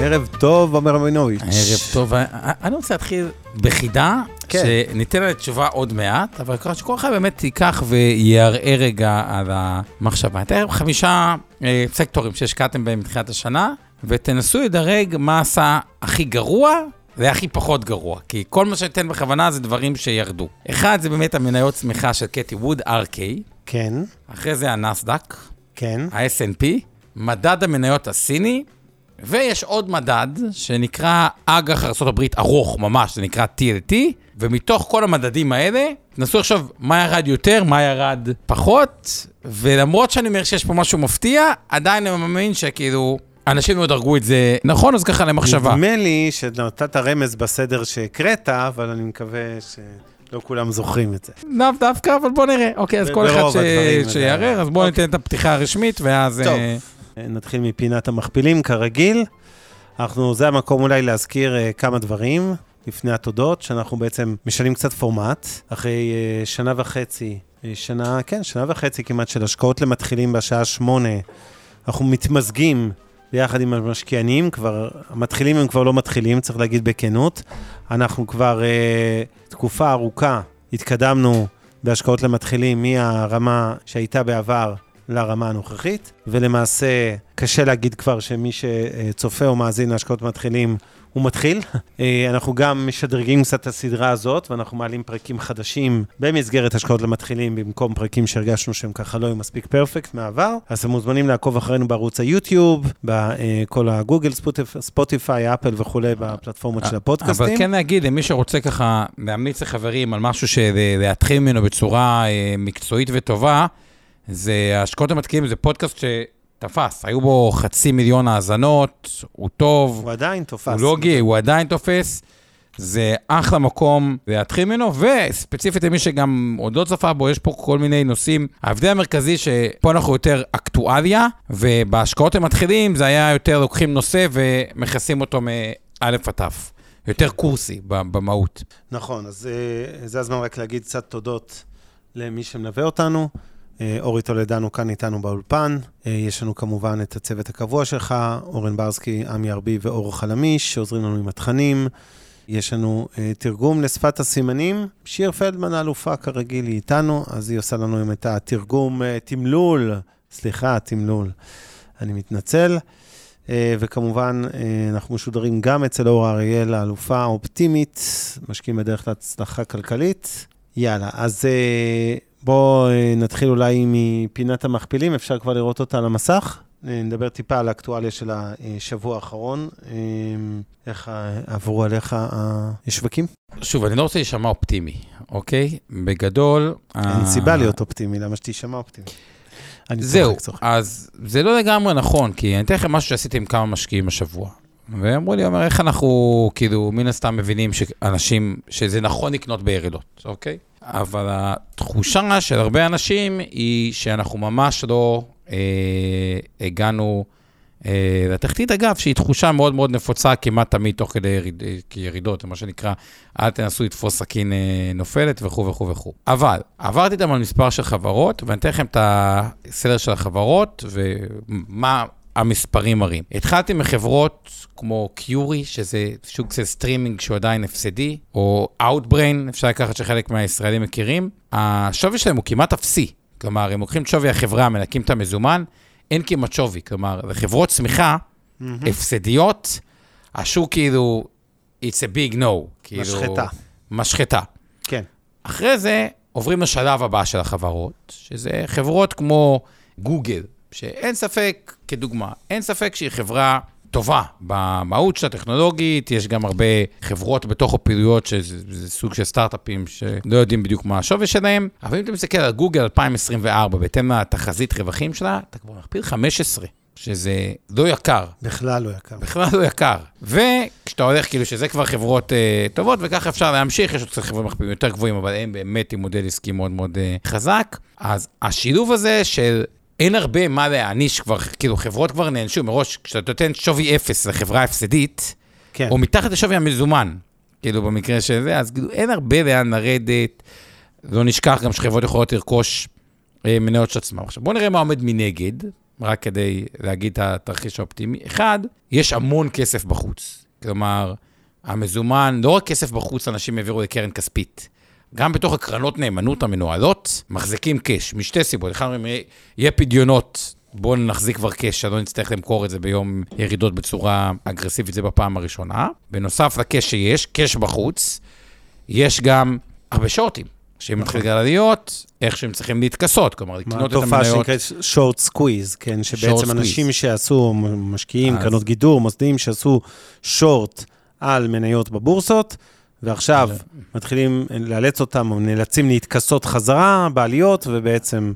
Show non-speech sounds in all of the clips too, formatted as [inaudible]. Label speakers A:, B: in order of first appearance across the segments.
A: ערב טוב, עומר רבינוביץ'.
B: ערב טוב, אני רוצה להתחיל בחידה,
A: כן.
B: שניתן לה תשובה עוד מעט, אבל ככה שכל אחד באמת ייקח ויערער רגע על המחשבה. לכם חמישה אה, סקטורים שהשקעתם בהם מתחילת השנה, ותנסו לדרג מה עשה הכי גרוע והכי פחות גרוע, כי כל מה שאתן בכוונה זה דברים שירדו. אחד זה באמת המניות צמיחה של קטי ווד, RK,
A: כן,
B: אחרי זה הנסדק,
A: כן.
B: ה-S&P, מדד המניות הסיני, ויש עוד מדד שנקרא אג"ח ארה"ב ארוך ממש, זה נקרא TLT, ומתוך כל המדדים האלה, תנסו עכשיו מה ירד יותר, מה ירד פחות, ולמרות שאני אומר שיש פה משהו מפתיע, עדיין אני מאמין שכאילו, אנשים לא דרגו את זה נכון, אז ככה למחשבה.
A: נדמה לי שנתת רמז בסדר שהקראת, אבל אני מקווה שלא כולם זוכרים את זה.
B: לאו דווקא, אבל בוא נראה. אוקיי, אז כל אחד ש- שיערער, אז בואו
A: אוקיי.
B: ניתן את הפתיחה הרשמית, ואז...
A: טוב.
B: אה,
A: נתחיל מפינת המכפילים, כרגיל. אנחנו, זה המקום אולי להזכיר uh, כמה דברים לפני התודות, שאנחנו בעצם משנים קצת פורמט. אחרי uh, שנה וחצי, uh, שנה, כן, שנה וחצי כמעט של השקעות למתחילים בשעה שמונה, אנחנו מתמזגים ביחד עם המשקיענים, כבר, המתחילים הם כבר לא מתחילים, צריך להגיד בכנות. אנחנו כבר uh, תקופה ארוכה התקדמנו בהשקעות למתחילים מהרמה שהייתה בעבר לרמה הנוכחית, ולמעשה קשה להגיד כבר שמי שצופה או מאזין להשקעות מתחילים, הוא מתחיל. [laughs] אה, אנחנו גם משדרגים קצת את הסדרה הזאת, ואנחנו מעלים פרקים חדשים במסגרת השקעות למתחילים, במקום פרקים שהרגשנו שהם ככה לא היו מספיק פרפקט מהעבר. אז אתם מוזמנים לעקוב אחרינו בערוץ היוטיוב, בכל הגוגל, ספוטיפ- ספוטיפיי, אפל וכולי, בפלטפורמות של הפודקאסטים.
B: אבל כן להגיד, למי שרוצה ככה להמליץ לחברים על משהו שלהתחיל ממנו בצורה אה, מקצועית וטובה, זה ההשקעות המתקינים, זה פודקאסט שתפס, היו בו חצי מיליון האזנות, הוא טוב,
A: הוא עדיין תופס.
B: הוא לוגי, הוא עדיין תופס. זה אחלה מקום להתחיל ממנו, וספציפית למי שגם עוד לא צפה בו, יש פה כל מיני נושאים. ההבדל המרכזי שפה אנחנו יותר אקטואליה, ובהשקעות המתחילים זה היה יותר לוקחים נושא ומכסים אותו מא' עד ת'. יותר קורסי במהות.
A: נכון, אז אה, זה הזמן רק להגיד קצת תודות למי שמלווה אותנו. אה, אורי טולדנו כאן איתנו באולפן. אה, יש לנו כמובן את הצוות הקבוע שלך, אורן ברסקי, עמי ארבי ואור חלמיש, שעוזרים לנו עם התכנים. יש לנו אה, תרגום לשפת הסימנים. שיר פלדמן האלופה כרגיל היא איתנו, אז היא עושה לנו היום את התרגום, תמלול, סליחה, תמלול. אני מתנצל. וכמובן, אנחנו משודרים גם אצל אור אריאל, האלופה האופטימית, משקיעים בדרך להצלחה כלכלית. יאללה, אז בואו אה, נתחיל אולי מפינת המכפילים, אפשר כבר לראות אותה על המסך. אה, נדבר טיפה על האקטואליה של השבוע האחרון. אה, איך עברו עליך השווקים?
B: שוב, אני לא רוצה להישמע אופטימי, אוקיי? בגדול...
A: אין סיבה להיות אופטימי, למה שתישמע אופטימי?
B: זהו. אז זה לא לגמרי נכון, כי אני אתן לכם משהו שעשיתי עם כמה משקיעים השבוע. ואמרו לי, אומר, איך אנחנו, כאילו, מן הסתם מבינים שאנשים, שזה נכון לקנות בירידות, אוקיי? אבל התחושה של הרבה אנשים היא שאנחנו ממש לא אה, הגענו אה, לתחתית, אגב, שהיא תחושה מאוד מאוד נפוצה כמעט תמיד תוך כדי יריד, אה, ירידות, מה שנקרא, אל תנסו לתפוס סכין אה, נופלת וכו' וכו' וכו'. אבל עברתי איתם על מספר של חברות, ואני אתן לכם את הסדר של החברות ומה המספרים מראים. התחלתי מחברות כמו קיורי, שזה שוק של סטרימינג שהוא עדיין הפסדי, או Outbrain, אפשר לקחת שחלק מהישראלים מכירים. השווי שלהם הוא כמעט אפסי. כלומר, הם לוקחים את שווי החברה, מנקים את המזומן, אין כמעט שווי. כלומר, לחברות צמיחה, הפסדיות, השוק כאילו, it's a big no. כאילו,
A: משחטה.
B: משחטה.
A: כן.
B: אחרי זה עוברים לשלב הבא של החברות, שזה חברות כמו גוגל, שאין ספק, כדוגמה, אין ספק שהיא חברה טובה במהות שלה, טכנולוגית, יש גם הרבה חברות בתוך הפעילויות, שזה סוג של סטארט-אפים שלא יודעים בדיוק מה השווי שלהם, אבל אם אתה מסתכל על גוגל 2024, בהתאם לתחזית רווחים שלה, אתה כבר מכפיל 15. שזה לא יקר.
A: בכלל לא יקר.
B: בכלל לא יקר. וכשאתה הולך, כאילו, שזה כבר חברות אה, טובות, וככה אפשר להמשיך, יש עוד קצת חברות מכפילים יותר גבוהים, אבל הם באמת עם מודל עסקי מאוד מאוד אה, חזק. אז השילוב הזה של אין הרבה מה להעניש כבר, כאילו, חברות כבר נענשו מראש, כשאתה נותן שווי אפס לחברה הפסדית,
A: כן.
B: או מתחת לשווי המזומן, כאילו, במקרה של זה, אז כאילו, אין הרבה לאן לרדת. לא נשכח גם שחברות יכולות לרכוש אה, מניות של עצמם. עכשיו, בואו נראה מה עומד מנגד. רק כדי להגיד את התרחיש האופטימי. אחד, יש המון כסף בחוץ. כלומר, המזומן, לא רק כסף בחוץ אנשים העבירו לקרן כספית. גם בתוך הקרנות נאמנות המנוהלות, מחזיקים קאש, משתי סיבות. אחד אומרים, יהיה פדיונות, בואו נחזיק כבר קאש, שלא נצטרך למכור את זה ביום ירידות בצורה אגרסיבית, זה בפעם הראשונה. בנוסף לקאש שיש, קאש בחוץ, יש גם הרבה שורטים. שאם מתחיל גל עליות, איך שהם צריכים להתכסות, כלומר, לקנות את המניות.
A: תופעה שנקראת short squeeze, כן, שבעצם אנשים שעשו, משקיעים, אז... קרנות גידור, מוסדיים, שעשו שורט על מניות בבורסות, ועכשיו מתחילים לאלץ אותם, או נאלצים להתכסות חזרה בעליות, ובעצם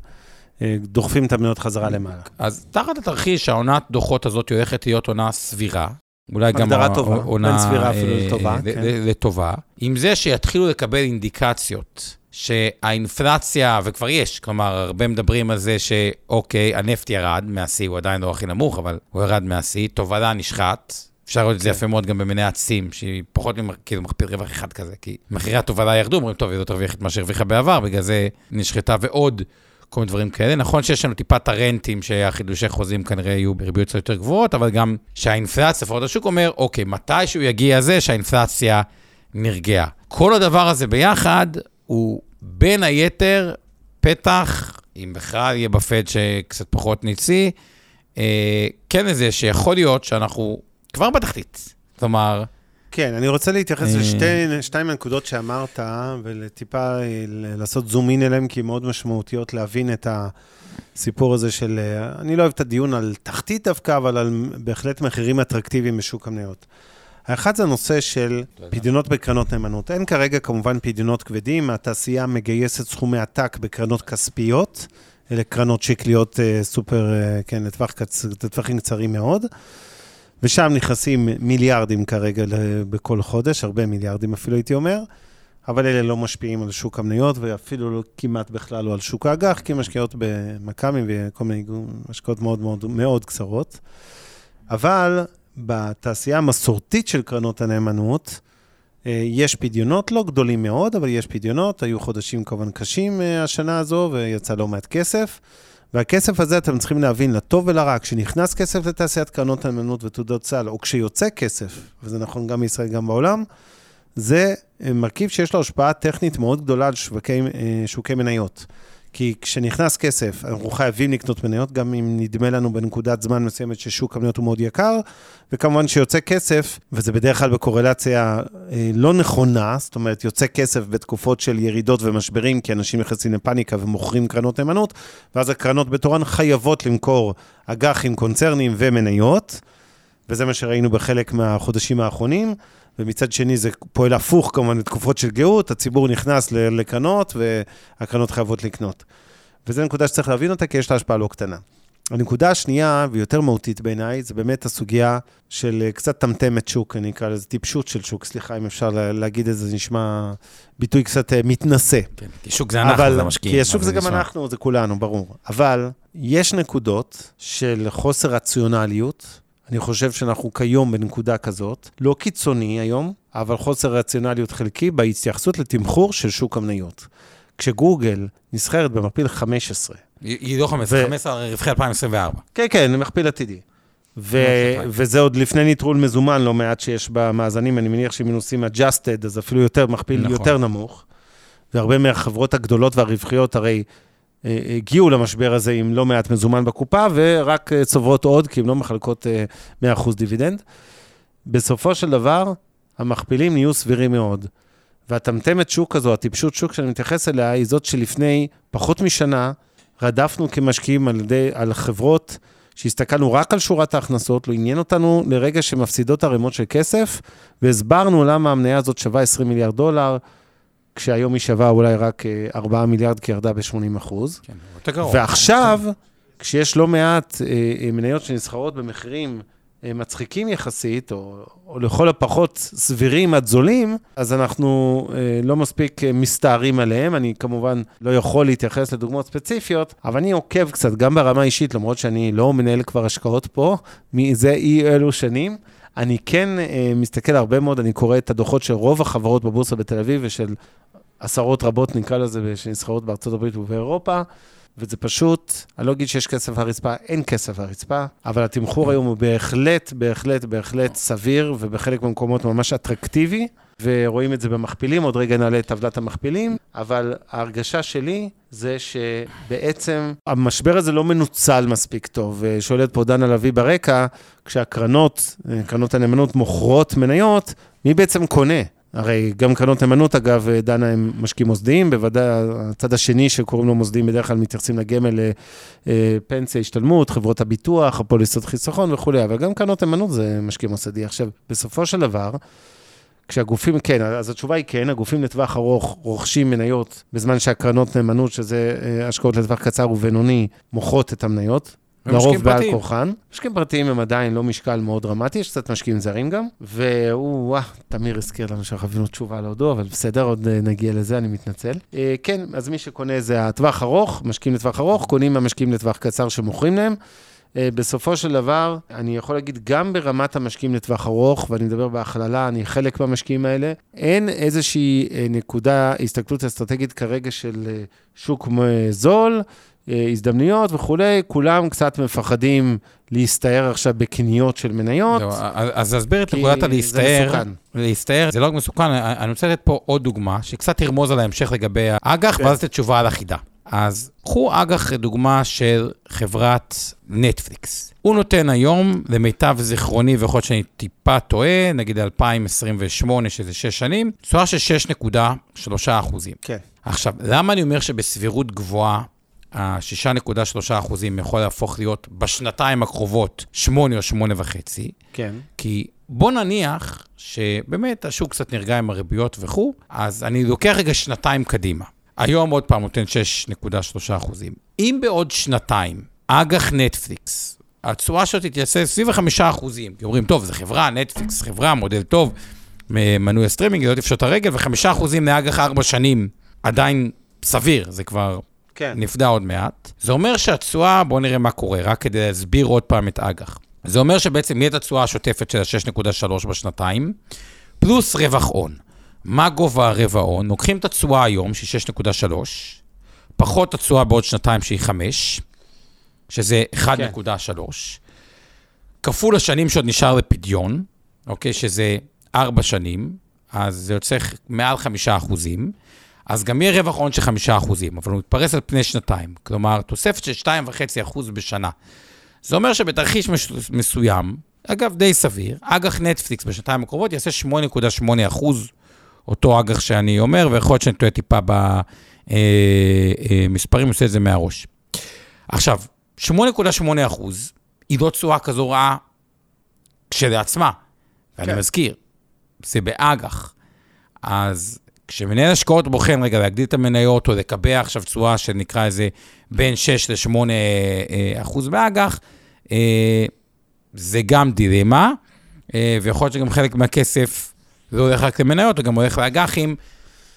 A: אה, דוחפים את המניות חזרה למעלה.
B: אז תחת התרחיש, העונת דוחות הזאת הולכת להיות עונה סבירה. אולי גם
A: הגדרה טובה, בין סבירה אפילו אה, לטובה.
B: כן. לטובה. עם זה שיתחילו לקבל אינדיקציות שהאינפלציה, וכבר יש, כלומר, הרבה מדברים על זה שאוקיי, הנפט ירד מהשיא, הוא עדיין לא הכי נמוך, אבל הוא ירד מהשיא, תובלה נשחט. אפשר לראות את זה כן. יפה מאוד גם במניעת סים, שהיא פחות כאילו מכפיל רווח אחד כזה, כי מחירי התובלה ירדו, אומרים, טוב, היא לא תרוויח את מה שהרוויחה בעבר, בגלל זה נשחטה ועוד כל מיני דברים כאלה. נכון שיש לנו טיפת הרנטים, שהחידושי חוזים כנראה יהיו בריביות קצת יותר גבוהות, אבל גם שהאינפלציה, לפחות השוק אומר, אוקיי, מתישהו יגיע זה שהאינפלציה נרגעה. כל הדבר הזה ביחד, הוא בין היתר פתח, אם בכלל יהיה בפד שקצת פחות ניצי, אה, כן איזה שיכול להיות שאנחנו כבר בתחתית. כלומר...
A: כן, אני רוצה להתייחס לשתיים הנקודות שאמרת, ולטיפה אה, לעשות זום אין אליהם, כי הן מאוד משמעותיות להבין את הסיפור הזה של... אה, אני לא אוהב את הדיון על תחתית דווקא, אבל על בהחלט מחירים אטרקטיביים בשוק המניות. האחד זה הנושא של פדיונות בקרנות נאמנות. אין כרגע כמובן פדיונות כבדים, התעשייה מגייסת סכומי עתק בקרנות כספיות, אלה קרנות שקליות אה, סופר, אה, כן. לטווחים קצרים מאוד, ושם נכנסים מיליארדים כרגע בכל חודש, הרבה מיליארדים אפילו הייתי אומר, אבל אלה לא משפיעים על שוק המניות, ואפילו לא, כמעט בכלל לא על שוק האג"ח, כי משקיעות במכ"מים וכל מיני השקעות מאוד מאוד מאוד קצרות. אבל בתעשייה המסורתית של קרנות הנאמנות, אה, יש פדיונות, לא גדולים מאוד, אבל יש פדיונות. היו חודשים כמובן קשים אה, השנה הזו, ויצא לא מעט כסף. והכסף הזה, אתם צריכים להבין, לטוב ולרע, כשנכנס כסף לתעשיית קרנות הנאמנות ותעודות סל, או כשיוצא כסף, וזה נכון גם בישראל, גם בעולם, זה אה, מרכיב שיש לו השפעה טכנית מאוד גדולה על שוקי, שוקי מניות. כי כשנכנס כסף, אנחנו חייבים לקנות מניות, גם אם נדמה לנו בנקודת זמן מסוימת ששוק המניות הוא מאוד יקר, וכמובן שיוצא כסף, וזה בדרך כלל בקורלציה אה, לא נכונה, זאת אומרת, יוצא כסף בתקופות של ירידות ומשברים, כי אנשים נכנסים לפאניקה ומוכרים קרנות נאמנות, ואז הקרנות בתורן חייבות למכור אג"חים, קונצרנים ומניות, וזה מה שראינו בחלק מהחודשים האחרונים. ומצד שני זה פועל הפוך כמובן לתקופות של גאות, הציבור נכנס לקרנות והקרנות חייבות לקנות. וזו נקודה שצריך להבין אותה, כי יש לה השפעה לא קטנה. הנקודה השנייה, ויותר מהותית בעיניי, זה באמת הסוגיה של אה, קצת טמטמת שוק, אני אקרא לזה טיפשות של שוק, סליחה אם אפשר להגיד את זה, זה נשמע ביטוי קצת אה, מתנשא.
B: כן, כי שוק זה אנחנו, זה המשקיעים.
A: כי השוק זה גם נשמע. אנחנו, זה כולנו, ברור. אבל יש נקודות של חוסר רציונליות, אני חושב שאנחנו כיום בנקודה כזאת, לא קיצוני היום, אבל חוסר רציונליות חלקי בהתייחסות לתמחור של שוק המניות. כשגוגל נסחרת במכפיל 15.
B: היא לא 15, 15 רווחי 2024.
A: כן, כן, מכפיל עתידי. ו- וזה עוד לפני נטרול מזומן לא מעט שיש במאזנים, אני מניח שאם עושים adjusted, אז אפילו יותר מכפיל נכון. יותר נמוך. והרבה מהחברות הגדולות והרווחיות הרי הגיעו למשבר הזה עם לא מעט מזומן בקופה, ורק אה, צוברות עוד, כי הן לא מחלקות 100% אה, דיבידנד. בסופו של דבר, המכפילים נהיו סבירים מאוד. והטמטמת שוק הזו, הטיפשות שוק שאני מתייחס אליה, היא זאת שלפני פחות משנה, רדפנו כמשקיעים על, ידי, על חברות שהסתכלנו רק על שורת ההכנסות, לא עניין אותנו לרגע שמפסידות ערימות של כסף, והסברנו למה המניה הזאת שווה 20 מיליארד דולר, כשהיום היא שווה אולי רק 4 מיליארד, כי ירדה ב-80 אחוז.
B: כן, יותר גרוע.
A: ועכשיו, כשיש לא מעט אה, אה, מניות שנסחרות במחירים אה, מצחיקים יחסית, או, או לכל הפחות סבירים עד זולים, אז אנחנו אה, לא מספיק אה, מסתערים עליהם. אני כמובן לא יכול להתייחס לדוגמאות ספציפיות, אבל אני עוקב קצת, גם ברמה אישית, למרות שאני לא מנהל כבר השקעות פה, מזה אי אלו שנים. אני כן אה, מסתכל הרבה מאוד, אני קורא את הדוחות של רוב החברות בבורסה בתל אביב ושל עשרות רבות, נקרא לזה, שנסחרות בארצות הברית ובאירופה. וזה פשוט, אני לא אגיד שיש כסף הרצפה, אין כסף הרצפה, אבל התמחור היום הוא בהחלט, בהחלט, בהחלט סביר, ובחלק מהמקומות ממש אטרקטיבי, ורואים את זה במכפילים, עוד רגע נעלה את טבלת המכפילים, אבל ההרגשה שלי זה שבעצם המשבר הזה לא מנוצל מספיק טוב. שואלת פה דנה לביא ברקע, כשהקרנות, קרנות הנאמנות מוכרות מניות, מי בעצם קונה? הרי גם קרנות נאמנות, אגב, דנה, הם משקיעים מוסדיים, בוודאי הצד השני שקוראים לו מוסדיים, בדרך כלל מתייחסים לגמל לפנסיה, השתלמות, חברות הביטוח, הפוליסות חיסכון וכולי, אבל גם קרנות נאמנות זה משקיע מוסדי. עכשיו, בסופו של דבר, כשהגופים, כן, אז התשובה היא כן, הגופים לטווח ארוך רוכשים מניות, בזמן שהקרנות נאמנות, שזה אה, השקעות לטווח קצר ובינוני, מוכרות את המניות. לרוב בעל כורחן. משקיעים פרטיים הם עדיין לא משקל מאוד דרמטי, יש קצת משקיעים זרים גם. והוא, וואה, תמיר הזכיר לנו שחווינו תשובה על הודו, אבל בסדר, עוד אה, נגיע לזה, אני מתנצל. אה, כן, אז מי שקונה זה הטווח ארוך, משקיעים לטווח ארוך, קונים המשקיעים לטווח קצר שמוכרים להם. אה, בסופו של דבר, אני יכול להגיד, גם ברמת המשקיעים לטווח ארוך, ואני מדבר בהכללה, אני חלק מהמשקיעים האלה, אין איזושהי נקודה, הסתכלות אסטרטגית כרגע של שוק זול. אה, הזדמנויות וכולי, כולם קצת מפחדים להסתער עכשיו בקניות של מניות.
B: לא, אז להסביר את נקודת הלהסתער. להסתער, זה לא רק מסוכן, אני רוצה לתת פה עוד דוגמה, שקצת תרמוז על ההמשך לגבי האג"ח, כן. ואז לתת תשובה על החידה. אז קחו אג"ח דוגמה של חברת נטפליקס. הוא נותן היום, למיטב זיכרוני, ויכול להיות שאני טיפה טועה, נגיד 2028, שזה 6 שנים, תשואה של 6.3 אחוזים.
A: כן.
B: עכשיו, למה אני אומר שבסבירות גבוהה ה-6.3 אחוזים יכול להפוך להיות בשנתיים הקרובות 8 או 8 וחצי.
A: כן.
B: כי בוא נניח שבאמת השוק קצת נרגע עם הריביות וכו', אז אני לוקח רגע שנתיים קדימה. היום עוד פעם נותן 6.3 אחוזים. אם בעוד שנתיים אג"ח נטפליקס, התשואה שלו תתייצב סביב ה-5 אחוזים, כי אומרים, טוב, זו חברה, נטפליקס, חברה, מודל טוב, מנוי הסטרימינג, לא תפשוט הרגל, ו-5 אחוזים לאג"ח 4 שנים עדיין סביר, זה כבר
A: כן.
B: נפדה עוד מעט. זה אומר שהתשואה, בואו נראה מה קורה, רק כדי להסביר עוד פעם את אג"ח. זה אומר שבעצם יהיה את התשואה השוטפת של ה-6.3 בשנתיים, פלוס רווח הון. מה גובה הרווח הון? לוקחים את התשואה היום, שהיא 6.3, פחות התשואה בעוד שנתיים, שהיא 5, שזה 1.3, כן. כפול השנים שעוד נשאר לפדיון, אוקיי? שזה 4 שנים, אז זה יוצא מעל 5 אחוזים. אז גם יהיה רווח הון של 5%, אבל הוא מתפרס על פני שנתיים. כלומר, תוספת של 2.5% בשנה. זה אומר שבתרחיש מסוים, אגב, די סביר, אג"ח נטפליקס בשנתיים הקרובות יעשה 8.8 אותו אג"ח שאני אומר, ויכול להיות שאני טועה טיפה במספרים, אה, אה, עושה את זה מהראש. עכשיו, 8.8 היא לא תשואה כזו רעה כשלעצמה, ואני כן. מזכיר, זה באג"ח. אז כשמנהל השקעות בוחן רגע להגדיל את המניות או לקבע עכשיו תשואה שנקרא איזה בין 6 ל-8 אה, אחוז באג"ח, אה, זה גם דילמה, אה, ויכול להיות שגם חלק מהכסף לא הולך רק למניות, הוא גם הולך לאג"חים.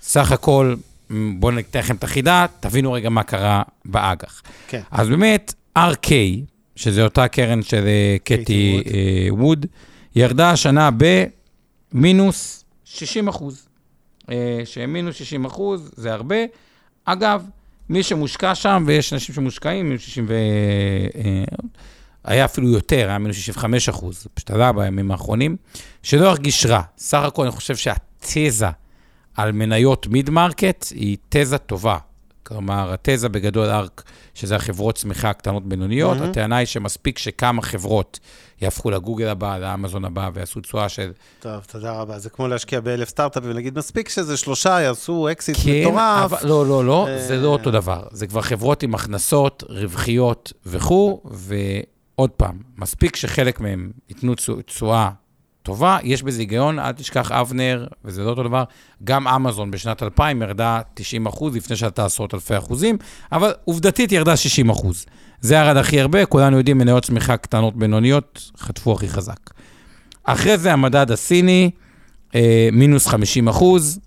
B: סך הכל, בואו ניתן לכם את החידה, תבינו רגע מה קרה באג"ח.
A: כן.
B: אז באמת, ARK, שזה אותה קרן של קטי ווד, ירדה השנה במינוס 60 אחוז. אה, שהם מינוס 60 אחוז, זה הרבה. אגב, מי שמושקע שם, ויש אנשים שמושקעים, מינוס 60 ו... אה, היה אפילו יותר, היה מינוס 65 אחוז, פשוט עלה בימים האחרונים, שלא ירגיש רע. סך הכל אני חושב שהתזה על מניות mid market היא תזה טובה. כלומר, התזה בגדול ARK, שזה החברות צמיחה הקטנות בינוניות, mm-hmm. הטענה היא שמספיק שכמה חברות יהפכו לגוגל הבא, לאמזון הבא, ויעשו תשואה של...
A: טוב, תודה רבה. זה כמו להשקיע באלף סטארט-אפים ולהגיד, מספיק שזה שלושה יעשו אקזיט כן, מטורף.
B: אבל, לא, לא, לא, זה לא אותו דבר. זה כבר חברות עם הכנסות, רווחיות וכו', עוד פעם, מספיק שחלק מהם ייתנו תשו- תשואה טובה, יש בזה היגיון, אל תשכח אבנר, וזה לא אותו דבר, גם אמזון בשנת 2000 ירדה 90 אחוז, לפני שעלתה עשרות אלפי אחוזים, אבל עובדתית ירדה 60 אחוז. זה ירד הכי הרבה, כולנו יודעים, מניות צמיחה קטנות בינוניות, חטפו הכי חזק. אחרי זה המדד הסיני, אה, מינוס 50 אחוז.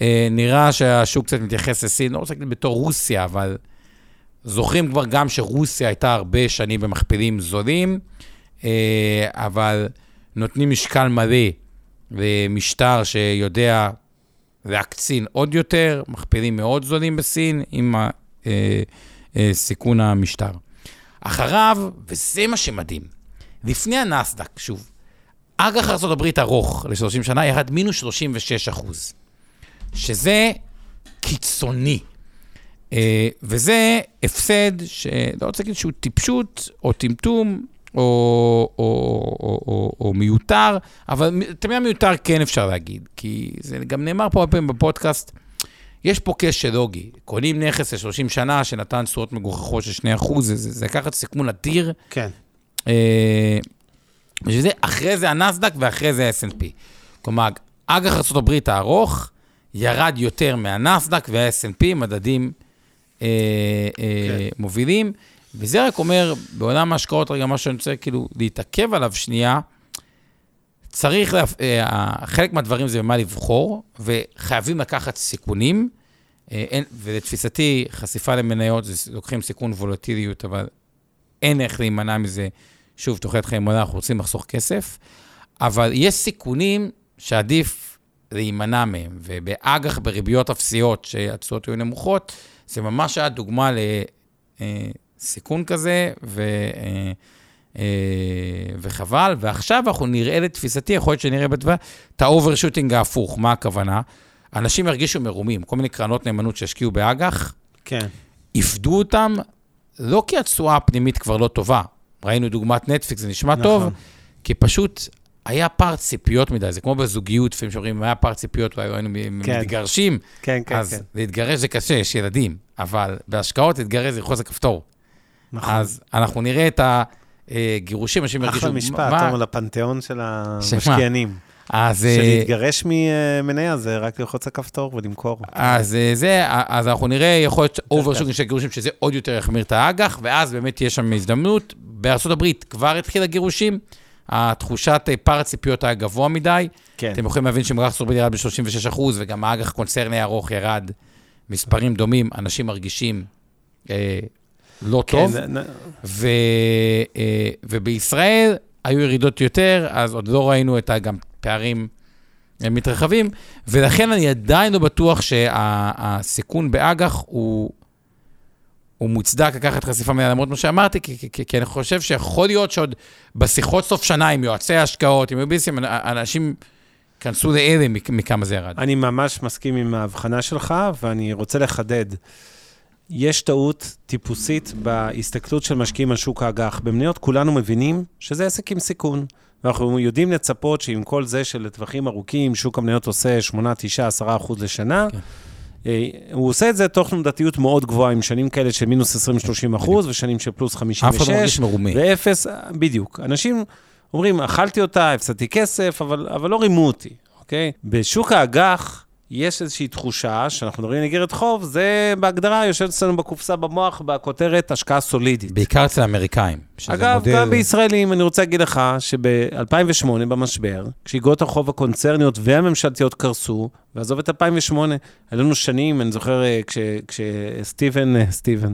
B: אה, נראה שהשוק קצת מתייחס לסין, לא רוצה להגיד בתור רוסיה, אבל זוכרים כבר גם שרוסיה הייתה הרבה שנים במכפילים זולים, אה, אבל נותנים משקל מלא למשטר שיודע להקצין עוד יותר, מכפילים מאוד זולים בסין עם אה, אה, סיכון המשטר. אחריו, וזה מה שמדהים, לפני הנסדק, שוב, אג"ח ארה"ב ארוך ל-30 שנה ירד מינוס 36 אחוז, שזה קיצוני. אה, וזה הפסד שלא רוצה להגיד שהוא טיפשות או טמטום או, או, או, או, או מיותר, אבל את המילה מיותר כן אפשר להגיד, כי זה גם נאמר פה הרבה פעמים בפודקאסט, יש פה קשר לוגי. קונים נכס ל-30 שנה שנתן תשואות מגוחכות של 2%, זה, זה, זה לקחת סיכון אדיר.
A: כן.
B: אה, בשביל זה, אחרי זה הנסדק ואחרי זה ה-S&P. כלומר, אג"ח ארה"ב הארוך ירד יותר מהנסדק וה-S&P, מדדים אה, אה, מובילים. וזה רק אומר, בעולם ההשקעות, רגע, מה שאני רוצה כאילו להתעכב עליו שנייה, צריך, לה, אה, חלק מהדברים זה במה לבחור, וחייבים לקחת סיכונים. אה, אין, ולתפיסתי, חשיפה למניות, זה, לוקחים סיכון וולטיליות, אבל אין איך להימנע מזה. שוב, תוחלת חיים עולה, אנחנו רוצים לחסוך כסף, אבל יש סיכונים שעדיף להימנע מהם, ובאג"ח בריביות אפסיות, שהתשואות היו נמוכות, זה ממש היה דוגמה לסיכון כזה, ו, אה, אה, וחבל. ועכשיו אנחנו נראה לתפיסתי, יכול להיות שנראה בתוואי, את ה overshooting ההפוך. מה הכוונה? אנשים ירגישו מרומים, כל מיני קרנות נאמנות שהשקיעו באג"ח,
A: כן.
B: איבדו אותם, לא כי התשואה הפנימית כבר לא טובה. ראינו דוגמת נטפליקס, זה נשמע
A: נכון.
B: טוב, כי פשוט היה פער ציפיות מדי, זה כמו בזוגיות, לפעמים שאומרים, אם היה פער ציפיות, היינו
A: כן.
B: מתגרשים,
A: כן, כן,
B: אז
A: כן.
B: להתגרש זה קשה, יש ילדים, אבל בהשקעות להתגרש זה ללחוץ על כפתור.
A: נכון.
B: אז אנחנו נראה את הגירושים, אנשים ירגישו...
A: אחלה משפט,
B: מה-
A: תומר, לפנתיאון של המשקיענים.
B: אז... אה,
A: שלהתגרש ממניה זה רק ללחוץ על כפתור ולמכור.
B: אז אה, זה, אז אנחנו נראה, יכול להיות overshooting של גירושים, שזה עוד יותר יחמיר את האג"ח, ואז באמת תהיה שם הזדמנות. בארה"ב כבר התחיל הגירושים, התחושת אה, פער הציפיות היה גבוה מדי.
A: כן.
B: אתם יכולים להבין ארצות הברית ירד ב-36 וגם האג"ח קונצרני ארוך ירד מספרים דומים, אנשים מרגישים אה, לא
A: כן,
B: טוב.
A: נ-
B: ו, אה, ובישראל היו ירידות יותר, אז עוד לא ראינו את גם פערים אה, מתרחבים, ולכן אני עדיין לא בטוח שהסיכון באג"ח הוא, הוא מוצדק לקחת חשיפה מלאה, למרות מה שאמרתי, כי, כי, כי, כי אני חושב שיכול להיות שעוד בשיחות סוף שנה עם יועצי ההשקעות, עם יוביסים, אנשים כנסו להלם מכ- מכמה זה ירד.
A: אני ממש מסכים עם ההבחנה שלך, ואני רוצה לחדד. יש טעות טיפוסית בהסתכלות של משקיעים על שוק האג"ח. במניות כולנו מבינים שזה עסק עם סיכון. ואנחנו יודעים לצפות שעם כל זה שלטווחים ארוכים, שוק המניות עושה 8, 9, 10 אחוז לשנה,
B: כן.
A: אה, הוא עושה את זה תוך תנודתיות מאוד גבוהה, עם שנים כאלה של מינוס 20-30 אחוז, ושנים של פלוס
B: אף
A: 56.
B: אחד לא מרגיש מרומה.
A: ואפס, בדיוק. אנשים אומרים, אכלתי אותה, הפסדתי כסף, אבל, אבל לא רימו אותי, אוקיי? בשוק האג"ח יש איזושהי תחושה שאנחנו מדברים על איגרת חוב, זה בהגדרה יושב אצלנו בקופסה במוח, בכותרת השקעה סולידית.
B: בעיקר אצל האמריקאים.
A: אגב,
B: מודל-
A: גם בישראלים, אני רוצה להגיד לך שב-2008, במשבר, כשאיגרות החוב הקונצרניות והממשלתיות קרסו, ועזוב את 2008, היו לנו שנים, אני זוכר אה, כש- כשסטיבן, אה, סטיבן,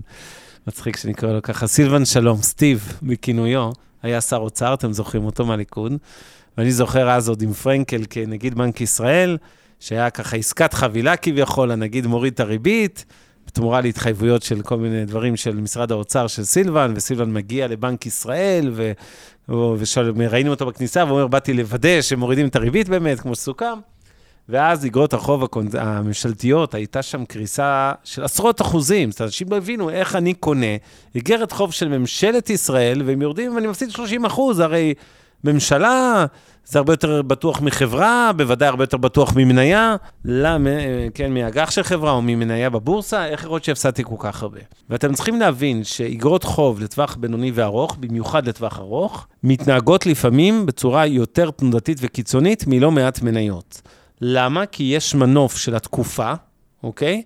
A: מצחיק שנקרא לו ככה, סילבן שלום, סטיב בכינויו, היה שר אוצר, אתם זוכרים אותו מהליכוד, ואני זוכר אז עוד עם פרנקל כנגיד בנק ישראל, שהיה ככה עסקת חבילה כביכול, הנגיד מוריד את הריבית, בתמורה להתחייבויות של כל מיני דברים של משרד האוצר של סילבן, וסילבן מגיע לבנק ישראל, ו... וראינו אותו בכניסה, והוא אומר, באתי לוודא שמורידים את הריבית באמת, כמו שסוכם. ואז אגרות החוב. הממשלתיות, הייתה שם קריסה של עשרות אחוזים. אומרת, אנשים לא הבינו איך אני קונה איגרת חוב של ממשלת ישראל, והם יורדים ואני מפסיד 30 אחוז, הרי ממשלה זה הרבה יותר בטוח מחברה, בוודאי הרבה יותר בטוח ממניה, למה, כן, מאג"ח של חברה או ממניה בבורסה, איך להיות שהפסדתי כל כך הרבה? ואתם צריכים להבין שאיגרות חוב לטווח בינוני וארוך, במיוחד לטווח ארוך, מתנהגות לפעמים בצורה יותר תנודתית וקיצונית מלא מעט מניות. למה? כי יש מנוף של התקופה, אוקיי?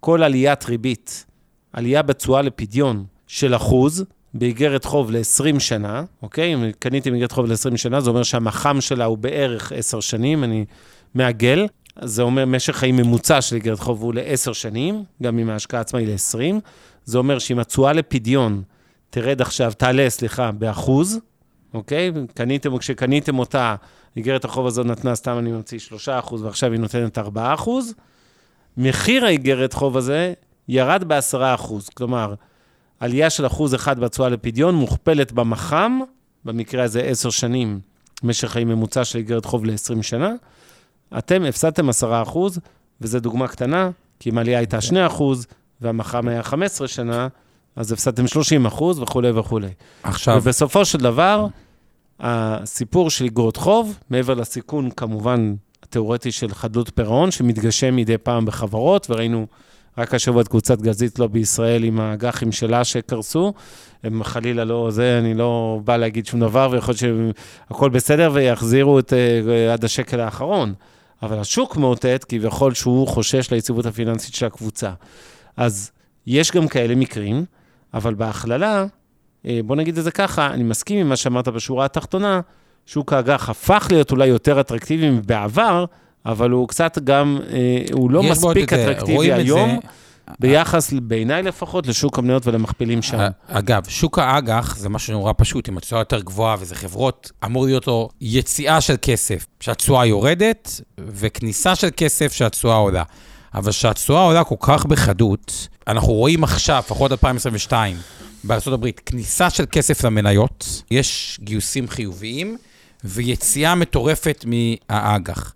A: כל עליית ריבית, עלייה בתשואה לפדיון של אחוז, באיגרת חוב ל-20 שנה, אוקיי? אם קניתי איגרת חוב ל-20 שנה, זה אומר שהמח"מ שלה הוא בערך 10 שנים, אני מעגל. זה אומר משך חיים ממוצע של איגרת חוב הוא ל-10 שנים, גם אם ההשקעה עצמה היא ל-20. זה אומר שאם התשואה לפדיון תרד עכשיו, תעלה, סליחה, באחוז, אוקיי? קניתם, כשקניתם אותה, איגרת החוב הזו נתנה, סתם אני מוציא 3 אחוז, ועכשיו היא נותנת 4 אחוז, מחיר האיגרת חוב הזה ירד ב-10 אחוז. כלומר, עלייה של אחוז אחד בתשואה לפדיון מוכפלת במח"מ, במקרה הזה עשר שנים, משך חיים ממוצע של איגרת חוב ל-20 שנה, אתם הפסדתם 10 אחוז, וזו דוגמה קטנה, כי אם העלייה הייתה 2 אחוז, והמח"מ היה 15 שנה, אז הפסדתם 30 אחוז וכולי וכולי.
B: עכשיו...
A: ובסופו של דבר, הסיפור של איגרות חוב, מעבר לסיכון, כמובן, התיאורטי של חדלות פירעון, שמתגשם מדי פעם בחברות, וראינו רק השבוע את קבוצת גזית לא בישראל עם האג"חים שלה שקרסו. הם חלילה לא, זה, אני לא בא להגיד שום דבר, ויכול להיות שהכל בסדר ויחזירו את uh, עד השקל האחרון. אבל השוק מאותת כביכול שהוא חושש ליציבות הפיננסית של הקבוצה. אז יש גם כאלה מקרים, אבל בהכללה, אה, בוא נגיד את זה ככה, אני מסכים עם מה שאמרת בשורה התחתונה, שוק האג"ח הפך להיות אולי יותר אטרקטיבי מבעבר, אבל הוא קצת גם, אה, הוא לא מספיק אטרקטיבי היום. ביחס, בעיניי לפחות, לשוק המניות ולמכפילים שם.
B: אגב, שוק האג"ח זה משהו נורא פשוט, עם התשואה יותר גבוהה, וזה חברות, אמור להיות לו יציאה של כסף, שהתשואה יורדת, וכניסה של כסף שהתשואה עולה. אבל כשהתשואה עולה כל כך בחדות, אנחנו רואים עכשיו, לפחות 2022, בארה"ב, כניסה של כסף למניות, יש גיוסים חיוביים, ויציאה מטורפת מהאג"ח.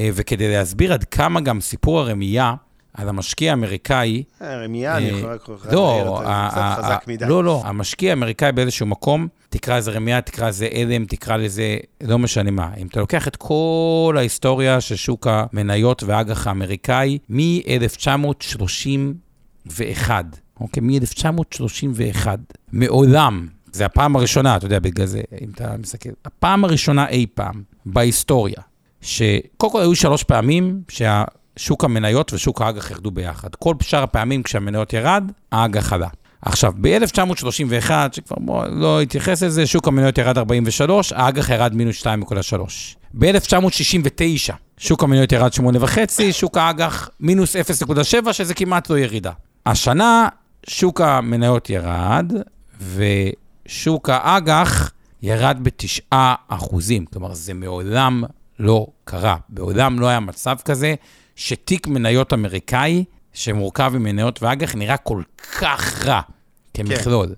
B: אה, וכדי להסביר עד כמה גם סיפור הרמייה על המשקיע האמריקאי...
A: הרמייה, אני יכול רק
B: לא, קצת חזק מדי. לא, לא, המשקיע האמריקאי באיזשהו מקום, תקרא לזה רמייה, תקרא לזה הלם, תקרא לזה, לא משנה מה. אם אתה לוקח את כל ההיסטוריה של שוק המניות והאג"ח האמריקאי, מ-1931, אוקיי? מ-1931, מעולם, זה הפעם הראשונה, אתה יודע, בגלל זה, אם אתה מסתכל, הפעם הראשונה אי פעם בהיסטוריה, שקודם כל היו שלוש פעמים שהשוק המניות ושוק האג"ח ירדו ביחד. כל שאר הפעמים כשהמניות ירד, האג"ח עלה. עכשיו, ב-1931, שכבר בוא, לא התייחס לזה, שוק המניות ירד 43, האג"ח ירד מינוס 2.3. ב-1969, שוק המניות ירד 8.5, שוק האג"ח מינוס 0.7, שזה כמעט לא ירידה. השנה, שוק המניות ירד, ושוק האג"ח ירד ב-9 אחוזים. כלומר, זה מעולם לא קרה. בעולם לא היה מצב כזה שתיק מניות אמריקאי, שמורכב ממניות ואג"ח, נראה כל כך רע כמכלול. כן.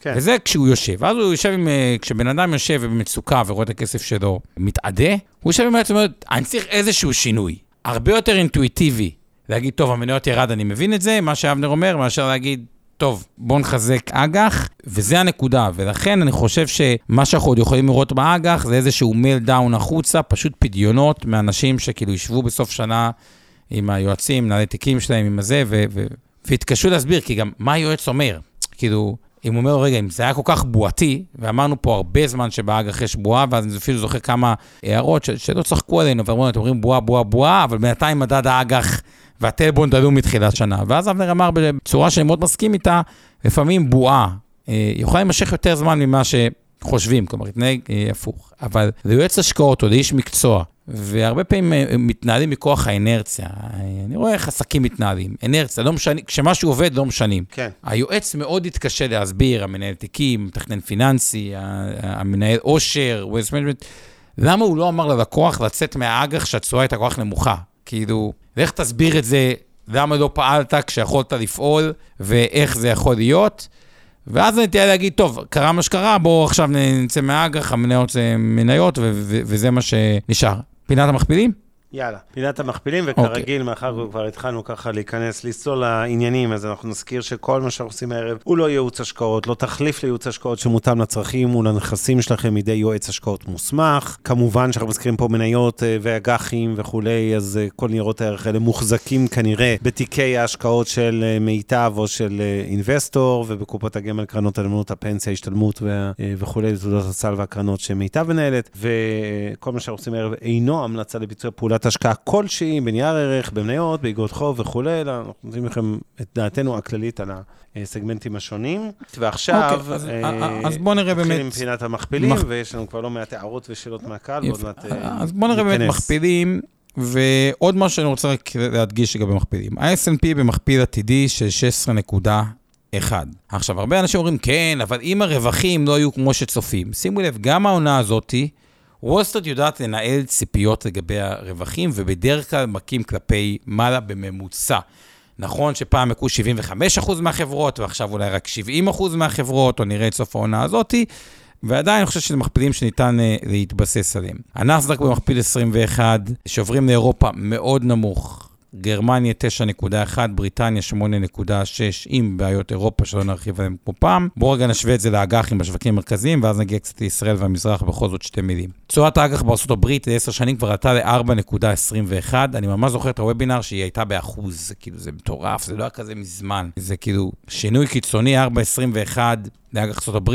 B: כן. וזה כשהוא יושב. ואז הוא יושב עם, אה, כשבן אדם יושב במצוקה ורואה את הכסף שלו מתאדה, הוא יושב עם עצמו ואומר, אני צריך איזשהו שינוי. הרבה יותר אינטואיטיבי להגיד, טוב, המניות ירד, אני מבין את זה, מה שאבנר אומר, מאשר להגיד, טוב, בואו נחזק אג"ח, וזה הנקודה. ולכן אני חושב שמה שאנחנו עוד יכולים לראות באג"ח זה איזשהו meltdown החוצה, פשוט פדיונות מאנשים שכאילו ישבו בסוף שנה עם היועצים, מנהלי תיקים שלהם, עם הזה, והתקשו להסביר, כי גם מה היועץ אומר? כאילו, אם הוא אומר, רגע, אם זה היה כל כך בועתי, ואמרנו פה הרבה זמן שבאג"ח יש בועה, ואז אני אפילו זוכר כמה הערות ש- שלא צחקו עלינו, ואמרו, אתם אומרים בועה, בועה, בועה, אבל בינתיים מדד האג"ח והטלבון עלו מתחילת שנה. ואז אבנר אמר בצורה שאני מאוד מסכים איתה, לפעמים בועה אה, יכולה להימשך יותר זמן ממה שחושבים, כלומר, להתנהג אה, הפוך. אבל ליועץ השקעות או לאיש מקצוע, והרבה פעמים אה, מתנהלים מכוח האנרציה. אני רואה איך עסקים מתנהלים. אנרציה, לא משנים, כשמשהו עובד, לא משנים.
A: כן.
B: היועץ מאוד התקשה להסביר, המנהל תיקים, מתכנן פיננסי, המנהל עושר, למה הוא לא אמר ללקוח לצאת מהאג"ח שהתשואה הייתה כל כך נמוכה? כאילו, ואיך תסביר את זה, למה לא פעלת כשיכולת לפעול, ואיך זה יכול להיות. ואז אני תהיה להגיד, טוב, קרה מה שקרה, בואו עכשיו נצא מהאג"ח, המניות זה מניות, וזה מה שנשאר. פינת המכפילים?
A: יאללה, פינת המכפילים, וכרגיל, מאחר וכבר התחלנו ככה להיכנס, לצלול לעניינים, אז אנחנו נזכיר שכל מה שאנחנו עושים הערב הוא לא ייעוץ השקעות, לא תחליף לייעוץ השקעות שמותאם לצרכים ולנכסים שלכם מידי יועץ השקעות מוסמך. כמובן שאנחנו מזכירים פה מניות אה, ואג"חים וכולי, אז אה, כל ניירות הערך האלה מוחזקים כנראה בתיקי ההשקעות של אה, מיטב או של אינבסטור, ובקופות הגמל, קרנות הנאמנות, הפנסיה, השתלמות וכולי, תעודות הסל והקרנות שמיטב מנהלת, וכל מה שאנחנו עושים הערב אינו המלצה לביצוע פעולה פעולת השקעה כלשהי, בנייר ערך, במניות, באגרות חוב וכולי, אלא אנחנו נותנים לכם את דעתנו הכללית על הסגמנטים השונים. ועכשיו,
B: אוקיי, אז, אה, אה, אז בואו נראה באמת...
A: נתחיל עם פינת המכפילים, מח... ויש לנו כבר לא מעט הערות ושאלות מהקהל, ועוד מעט
B: אה, אז בואו נראה באמת מכפילים. ועוד משהו שאני רוצה רק להדגיש לגבי מכפילים. ה-S&P במכפיל עתידי של 16.1. עכשיו, הרבה אנשים אומרים, כן, אבל אם הרווחים לא היו כמו שצופים, שימו לב, גם העונה הזאתי, וולסטריט יודעת לנהל ציפיות לגבי הרווחים, ובדרך כלל מכים כלפי מעלה בממוצע. נכון שפעם הכו 75% מהחברות, ועכשיו אולי רק 70% מהחברות, או נראה את סוף העונה הזאתי, ועדיין אני חושב שזה מכפילים שניתן uh, להתבסס עליהם. הנסדק במכפיל 21, שעוברים לאירופה מאוד נמוך, גרמניה 9.1, בריטניה 8.6, עם בעיות אירופה שלא נרחיב עליהן כמו פעם. בואו רגע נשווה את זה לאג"חים בשווקים המרכזיים, ואז נגיע קצת לישראל והמזרח, בכל זאת שתי מילים. תשואת האג"ח בארה"ב ל-10 שנים כבר עלתה ל-4.21, אני ממש זוכר את הוובינר שהיא הייתה באחוז, זה כאילו, זה מטורף, זה לא היה כזה מזמן. זה כאילו שינוי קיצוני, 4.21 לאג"ח ארה"ב,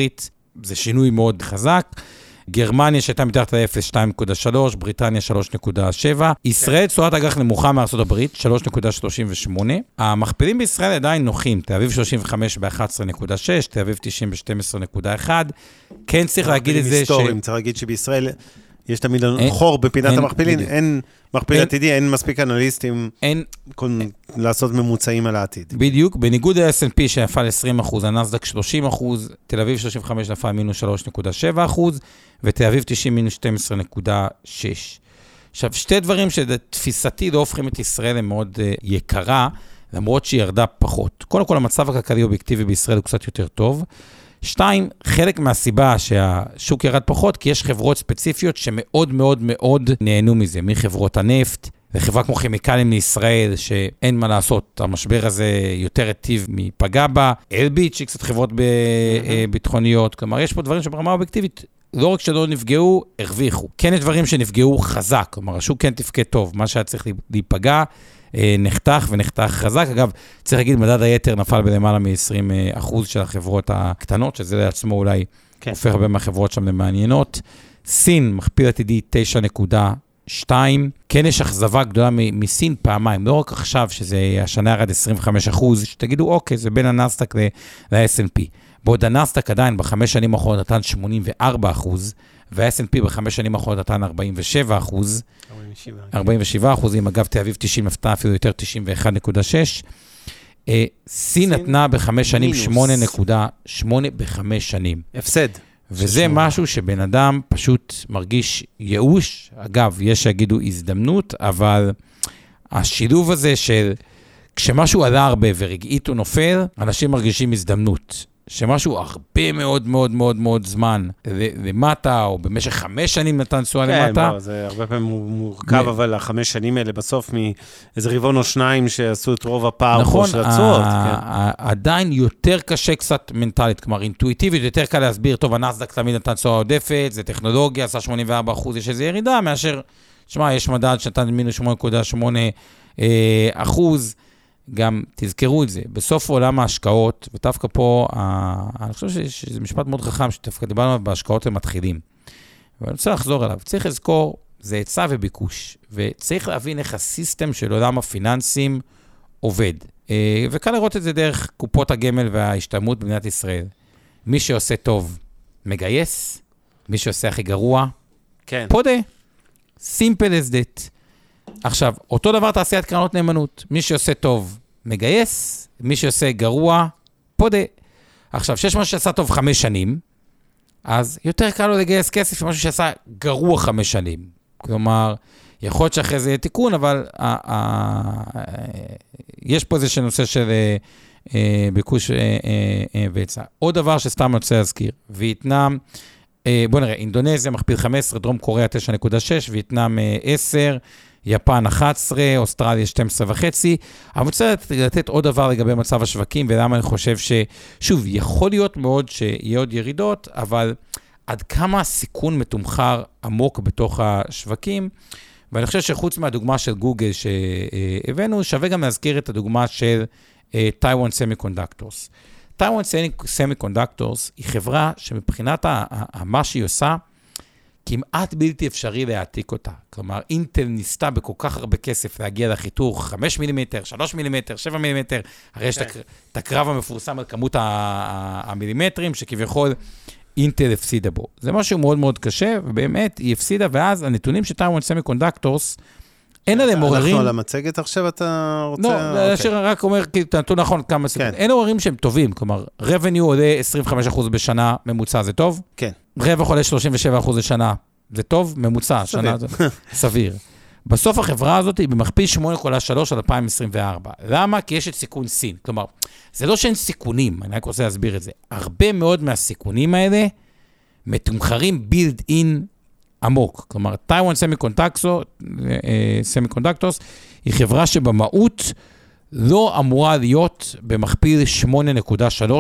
B: זה שינוי מאוד חזק. גרמניה שהייתה מתחת ל-0, 2.3, בריטניה 3.7, ישראל תשואת אג"ח נמוכה מארצות הברית, 3.38. המכפילים בישראל עדיין נוחים, תל אביב 35 ב-11.6, תל אביב 90 ב-12.1. כן צריך להגיד את זה ש...
A: היסטוריים, צריך להגיד שבישראל יש תמיד חור בפינת המכפילים, אין מכפיל עתידי, אין מספיק אנליסטים אין, לעשות ממוצעים על העתיד.
B: בדיוק, בניגוד ל-S&P שנפל 20 אחוז, הנסדק 30 אחוז, תל אביב 35 נפל מינוס 3.7 אחוז, ותל אביב 90 מינוס 12.6. עכשיו, שתי דברים שתפיסתי לא הופכים את ישראל למאוד uh, יקרה, למרות שהיא ירדה פחות. קודם כל, המצב הכלכלי-אובייקטיבי בישראל הוא קצת יותר טוב. שתיים, חלק מהסיבה שהשוק ירד פחות, כי יש חברות ספציפיות שמאוד מאוד מאוד נהנו מזה, מחברות הנפט, וחברה כמו כימיקלים לישראל, שאין מה לעשות, המשבר הזה יותר היטיב מפגע בה, אלביט, שהיא קצת חברות ב- mm-hmm. ביטחוניות, כלומר, יש פה דברים שברמה אובייקטיבית, לא רק שלא נפגעו, הרוויחו. כן יש דברים שנפגעו חזק, כלומר, השוק כן תפקד טוב, מה שהיה צריך להיפגע, אה, נחתך ונחתך חזק. אגב, צריך להגיד, מדד היתר נפל בלמעלה מ-20% של החברות הקטנות, שזה לעצמו אולי כן. הופך הרבה מהחברות שם למעניינות. סין, מכפיל עתידי 9.2, כן יש אכזבה גדולה מסין פעמיים, לא רק עכשיו, שזה השנה ירד 25 שתגידו, אוקיי, זה בין הנסדק ל-S&P. בעוד הנסדק עדיין בחמש שנים האחרונות נתן 84 וה-S&P בחמש שנים האחרונות נתן 47 אחוז. 47 אחוזים, אגב, תל אביב 90 נפתה אפילו יותר 91.6. אה, סין נתנה בחמש שנים 8.8 בחמש שנים.
A: הפסד.
B: וזה משהו שבן אדם פשוט מרגיש ייאוש. אגב, יש שיגידו הזדמנות, אבל השילוב הזה של כשמשהו עלה הרבה ורגעית הוא נופל, אנשים מרגישים הזדמנות. שמשהו הרבה מאוד מאוד מאוד מאוד זמן למטה, או במשך חמש שנים נתן תשואה כן, למטה.
A: כן, זה הרבה פעמים מורכב, אבל החמש שנים האלה בסוף מאיזה רבעון או שניים שעשו את רוב הפער
B: נכון,
A: של התשואות.
B: כן. עדיין יותר קשה קצת מנטלית, כלומר אינטואיטיבית, יותר קל להסביר, טוב, הנסדק תמיד נתן תשואה עודפת, זה טכנולוגיה, עשה 84 אחוז, יש איזו ירידה, מאשר, שמע, יש מדד שנתן מינוס 8.8 אה, אחוז. גם תזכרו את זה, בסוף עולם ההשקעות, ודווקא פה, אני חושב שזה משפט מאוד חכם, שדווקא דיברנו עליו בהשקעות למתחילים. ואני רוצה לחזור עליו. צריך לזכור, זה היצע וביקוש, וצריך להבין איך הסיסטם של עולם הפיננסים עובד. אה, וקל לראות את זה דרך קופות הגמל וההשתלמות במדינת ישראל. מי שעושה טוב, מגייס, מי שעושה הכי גרוע,
A: כן.
B: פודה. simple as that. עכשיו, אותו דבר תעשיית קרנות נאמנות. מי שעושה טוב, מגייס, מי שעושה גרוע, פודה. עכשיו, שיש משהו שעשה טוב חמש שנים, אז יותר קל לו לגייס כסף ממשהו שעשה גרוע חמש שנים. כלומר, יכול להיות שאחרי זה יהיה תיקון, אבל יש פה איזה נושא של אה, אה, ביקוש אה, והיצע. עוד דבר שסתם אני רוצה להזכיר, וייטנאם, בואו נראה, אינדונזיה מכפיל 15, דרום קוריאה 9.6, וייטנאם 10, יפן 11, אוסטרליה 12 וחצי. אני רוצה לתת עוד דבר לגבי מצב השווקים, ולמה אני חושב ש... שוב, יכול להיות מאוד שיהיה עוד ירידות, אבל עד כמה הסיכון מתומחר עמוק בתוך השווקים. ואני חושב שחוץ מהדוגמה של גוגל שהבאנו, שווה גם להזכיר את הדוגמה של Taiwan Semiconductors. Taiwan Semiconductors היא חברה שמבחינת מה שהיא עושה, כמעט בלתי אפשרי להעתיק אותה. כלומר, אינטל ניסתה בכל כך הרבה כסף להגיע לחיתוך 5 מילימטר, 3 מילימטר, 7 מילימטר, הרי יש כן. את הקרב המפורסם על כמות המילימטרים, שכביכול אינטל הפסידה בו. זה משהו מאוד מאוד קשה, ובאמת היא הפסידה, ואז הנתונים של Taiwan Semiconductors, אין עליהם עוררים...
A: אנחנו על המצגת עכשיו, אתה רוצה...
B: לא, אוקיי. השיר רק אומר, כאילו, אתה נתון נכון, כמה. כן. אין עוררים שהם טובים, כלומר, revenue עולה 25% בשנה, ממוצע זה טוב?
A: כן.
B: רווח עולה 37% לשנה, זה טוב? ממוצע,
A: סביר.
B: שנה זה [laughs] סביר. בסוף החברה הזאת היא במכפיל 8.3 על 2024. למה? כי יש את סיכון סין. כלומר, זה לא שאין סיכונים, אני רק רוצה להסביר את זה. הרבה מאוד מהסיכונים האלה מתומחרים בילד אין עמוק. כלומר, Taiwan Semiconductors היא חברה שבמהות לא אמורה להיות במכפיל 8.3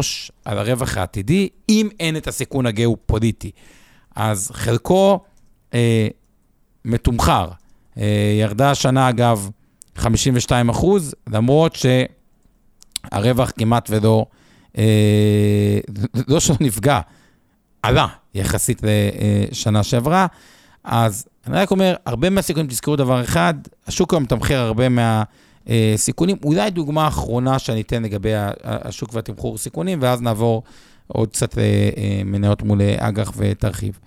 B: על הרווח העתידי, אם אין את הסיכון הגיאו-פוליטי. אז חלקו אה, מתומחר. אה, ירדה השנה, אגב, 52 אחוז, למרות שהרווח כמעט ולא, אה, לא שלא נפגע, עלה יחסית לשנה שעברה. אז אני רק אומר, הרבה מהסיכונים, תזכרו דבר אחד, השוק היום מתמחר הרבה מהסיכונים. אולי דוגמה אחרונה שאני אתן לגבי השוק והתמחור סיכונים, ואז נעבור עוד קצת למניות מול אג"ח ותרחיב.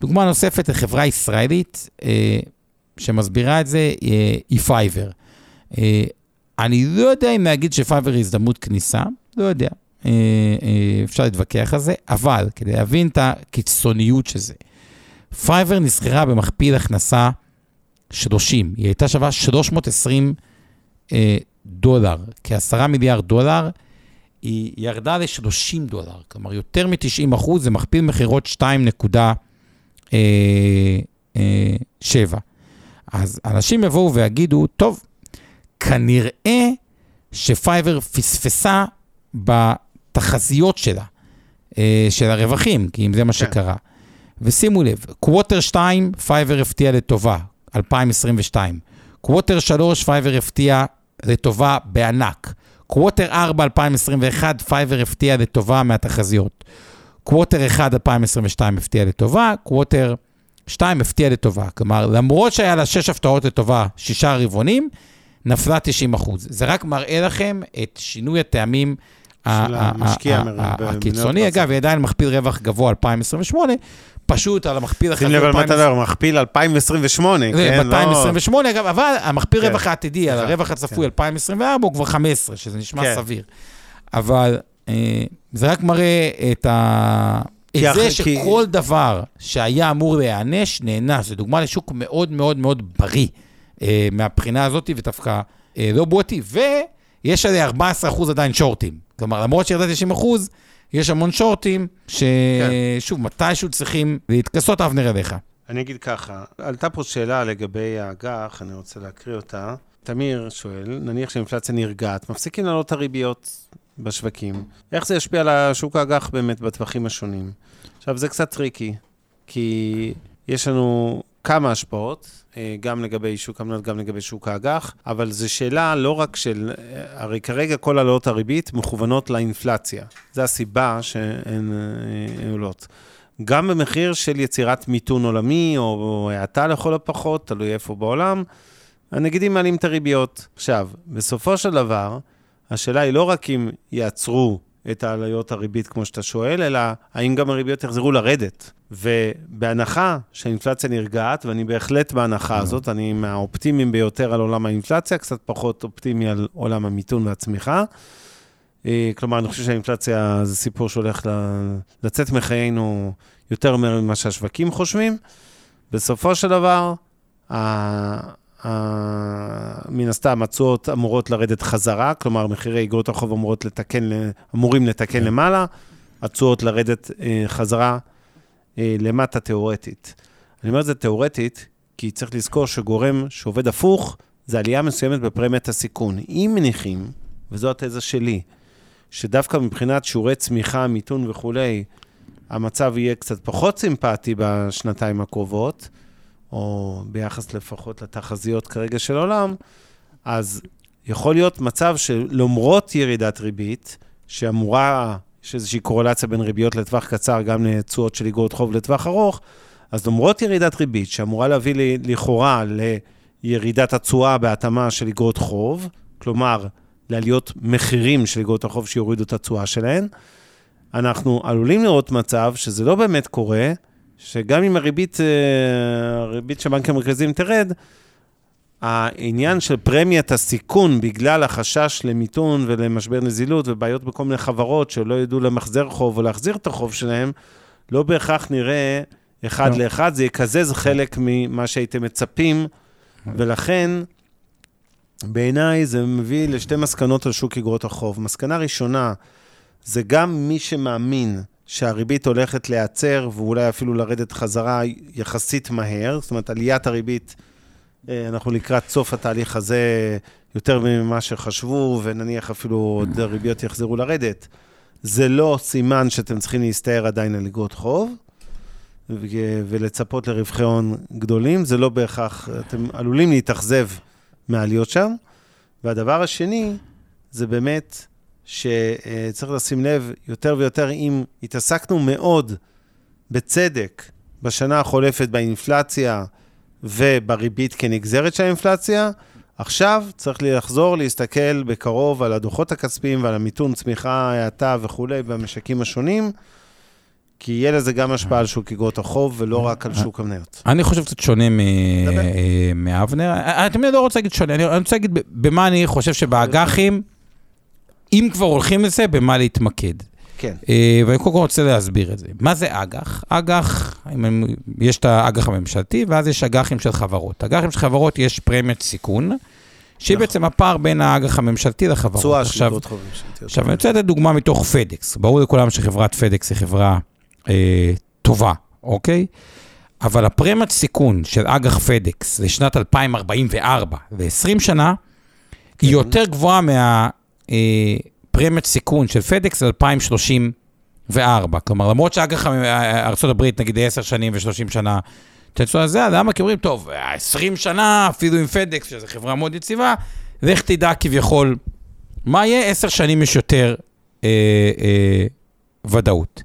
B: דוגמה נוספת לחברה ישראלית שמסבירה את זה, היא פייבר. אני לא יודע אם להגיד שפייבר היא הזדמנות כניסה, לא יודע. אפשר להתווכח על זה, אבל כדי להבין את הקיצוניות של זה, פייבר נסחרה במכפיל הכנסה 30, היא הייתה שווה 320 אה, דולר, כ-10 מיליארד דולר, היא ירדה ל-30 דולר, כלומר יותר מ-90 אחוז, זה מכפיל מכירות 2.7. אה, אה, אז אנשים יבואו ויגידו, טוב, כנראה ש Fiverr פספסה בתחזיות שלה, אה, של הרווחים, כי אם זה מה כן. שקרה. ושימו לב, quarter 2, Fiverr הפתיע לטובה, 2022. quarter 3, Fiverr הפתיע לטובה בענק. quarter 4, 2021, Fiverr הפתיע לטובה מהתחזיות. quarter 1, 2022 הפתיע לטובה, quarter 2 הפתיע לטובה. כלומר, למרות שהיה לה 6 הפתעות לטובה, 6 רבעונים, נפלה 90 אחוז. זה רק מראה לכם את שינוי הטעמים הקיצוני. אגב, היא עדיין מכפיל רווח גבוה 2028, פשוט על המכפיל
A: החזור. שים לב על מה אתה אומר, מכפיל 2028, כן?
B: 2028, אגב, אבל המכפיל כן. רווח העתידי על הרווח הצפוי 2024 הוא כבר 15, שזה נשמע כן. סביר. אבל אה, זה רק מראה את ה... את זה שכל דבר שהיה אמור להיענש, נענש. זו דוגמה לשוק מאוד מאוד מאוד בריא אה, מהבחינה הזאת, ודווקא אה, לא בועתי, ויש עליה 14% עדיין שורטים. כלומר, למרות שירדה 90%, יש המון שורטים, ששוב, כן. מתישהו צריכים להתכסות, אבנר אליך.
A: אני אגיד ככה, עלתה פה שאלה לגבי האג"ח, אני רוצה להקריא אותה. תמיר שואל, נניח שהאינפלציה נרגעת, מפסיקים לעלות את הריביות בשווקים, איך זה ישפיע על השוק האג"ח באמת בטווחים השונים? עכשיו, זה קצת טריקי, כי יש לנו כמה השפעות, אה, גם לגבי שוק המניות, גם לגבי שוק האג"ח, אבל זו שאלה לא רק של, אה, הרי כרגע כל העלאות הריבית מכוונות לאינפלציה. זו הסיבה שהן אה, עולות. גם במחיר של יצירת מיתון עולמי, או האטה לכל הפחות, תלוי איפה בעולם, הנגידים מעלים את הריביות. עכשיו, בסופו של דבר, השאלה היא לא רק אם יעצרו את העלויות הריבית, כמו שאתה שואל, אלא האם גם הריביות יחזרו לרדת. ובהנחה שהאינפלציה נרגעת, ואני בהחלט בהנחה הזאת, אני מהאופטימיים ביותר על עולם האינפלציה, קצת פחות אופטימי על עולם המיתון והצמיחה. אה, כלומר, אני חושב שהאינפלציה זה סיפור שהולך לצאת מחיינו יותר ממה שהשווקים חושבים. בסופו של דבר, מן הסתם, התשואות אמורות לרדת חזרה, כלומר, מחירי אגרות החוב אמורות לתקן, אמורים לתקן כן. למעלה, התשואות לרדת אה, חזרה אה, למטה תיאורטית. אני אומר את זה תיאורטית, כי צריך לזכור שגורם שעובד הפוך, זה עלייה מסוימת בפרמיית הסיכון. אם מניחים, וזו התזה שלי, שדווקא מבחינת שיעורי צמיחה, מיתון וכולי, המצב יהיה קצת פחות סימפטי בשנתיים הקרובות, או ביחס לפחות לתחזיות כרגע של העולם, אז יכול להיות מצב שלמרות ירידת ריבית, שאמורה, יש איזושהי קורלציה בין ריביות לטווח קצר, גם לתשואות של אגרות חוב לטווח ארוך, אז למרות ירידת ריבית, שאמורה להביא לי, לכאורה לירידת התשואה בהתאמה של אגרות חוב, כלומר, לעליות מחירים של אגרות החוב שיורידו את התשואה שלהן, אנחנו עלולים לראות מצב שזה לא באמת קורה, שגם אם הריבית, אה, הריבית של בנק המרכזיים תרד, העניין של פרמיית הסיכון בגלל החשש למיתון ולמשבר נזילות ובעיות בכל מיני חברות שלא ידעו למחזר חוב או להחזיר את החוב שלהם, לא בהכרח נראה אחד לא. לאחד, זה יקזז חלק ממה שהייתם מצפים, ולכן, בעיניי זה מביא לשתי מסקנות על שוק אגרות החוב. מסקנה ראשונה, זה גם מי שמאמין שהריבית הולכת להיעצר ואולי אפילו לרדת חזרה יחסית מהר, זאת אומרת, עליית הריבית, אה, אנחנו לקראת סוף התהליך הזה יותר ממה שחשבו, ונניח אפילו עוד הריביות יחזרו לרדת. זה לא סימן שאתם צריכים להסתער עדיין על אגרות חוב. ולצפות לרווחי הון גדולים, זה לא בהכרח, אתם עלולים להתאכזב מהעליות שם. והדבר השני, זה באמת שצריך לשים לב יותר ויותר, אם התעסקנו מאוד, בצדק, בשנה החולפת באינפלציה ובריבית כנגזרת של האינפלציה, עכשיו צריך לחזור להסתכל בקרוב על הדוחות הכספיים ועל המיתון צמיחה, האטה וכולי במשקים השונים. כי יהיה לזה גם השפעה על שוק אגרות החוב, ולא רק על שוק המניות.
B: אני חושב קצת שונה אה, מאבנר. אתם לא רוצה להגיד שונה, אני רוצה להגיד במה אני חושב שבאג"חים, אם כבר הולכים לזה, במה להתמקד.
A: כן.
B: אה, ואני קודם כל רוצה להסביר את זה. מה זה אג"ח? אג"ח, יש את האג"ח הממשלתי, ואז יש אג"חים של חברות. אג"חים של חברות יש פרמיית סיכון. שהיא נכון. בעצם הפער בין האג"ח הממשלתי לחברות.
A: תשואה של אגרות חוב ממשלתיות.
B: עכשיו, אני רוצה לתת דוגמה מתוך פדקס. ברור לכולם שחברת פדקס היא חברה אה, טובה, אוקיי? אבל הפרמיית סיכון של אג"ח פדקס לשנת 2044 ו-20 שנה, כן. היא יותר גבוהה מהפרמיית אה, סיכון של פדקס ל-2034. כלומר, למרות שאג"ח ארה"ב, נגיד 10 שנים ו-30 שנה, תצאו זה, למה? כי אומרים, טוב, 20 שנה, אפילו עם פדקס, שזו חברה מאוד יציבה, לך תדע כביכול, מה יהיה? 10 שנים יש יותר אה, אה, ודאות.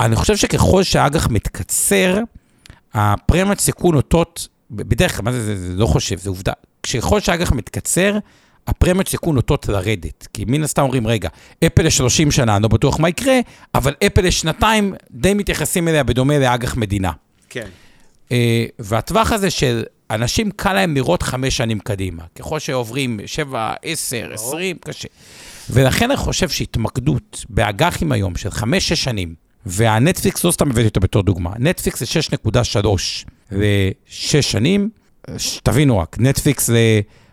B: אני חושב שככל שהאג"ח מתקצר, הפרמיית סיכון אותות, בדרך כלל, מה זה, זה, זה לא חושב, זה עובדה. ככל שהאג"ח מתקצר, הפרמיות סיכון אותות לרדת. כי מן הסתם אומרים, רגע, אפל ל-30 שנה, אני לא בטוח מה יקרה, אבל אפל לשנתיים, די מתייחסים אליה בדומה לאג"ח מדינה.
A: כן.
B: Uh, והטווח הזה של אנשים, קל להם לראות חמש שנים קדימה. ככל שעוברים שבע, עשר, עשרים, קשה. ולכן אני חושב שהתמקדות באג"חים היום של חמש-שש שנים, והנטפליקס, לא סתם הבאתי אותו בתור דוגמה, נטפליקס זה 6.3 ושש שנים, תבינו רק, נטפליקס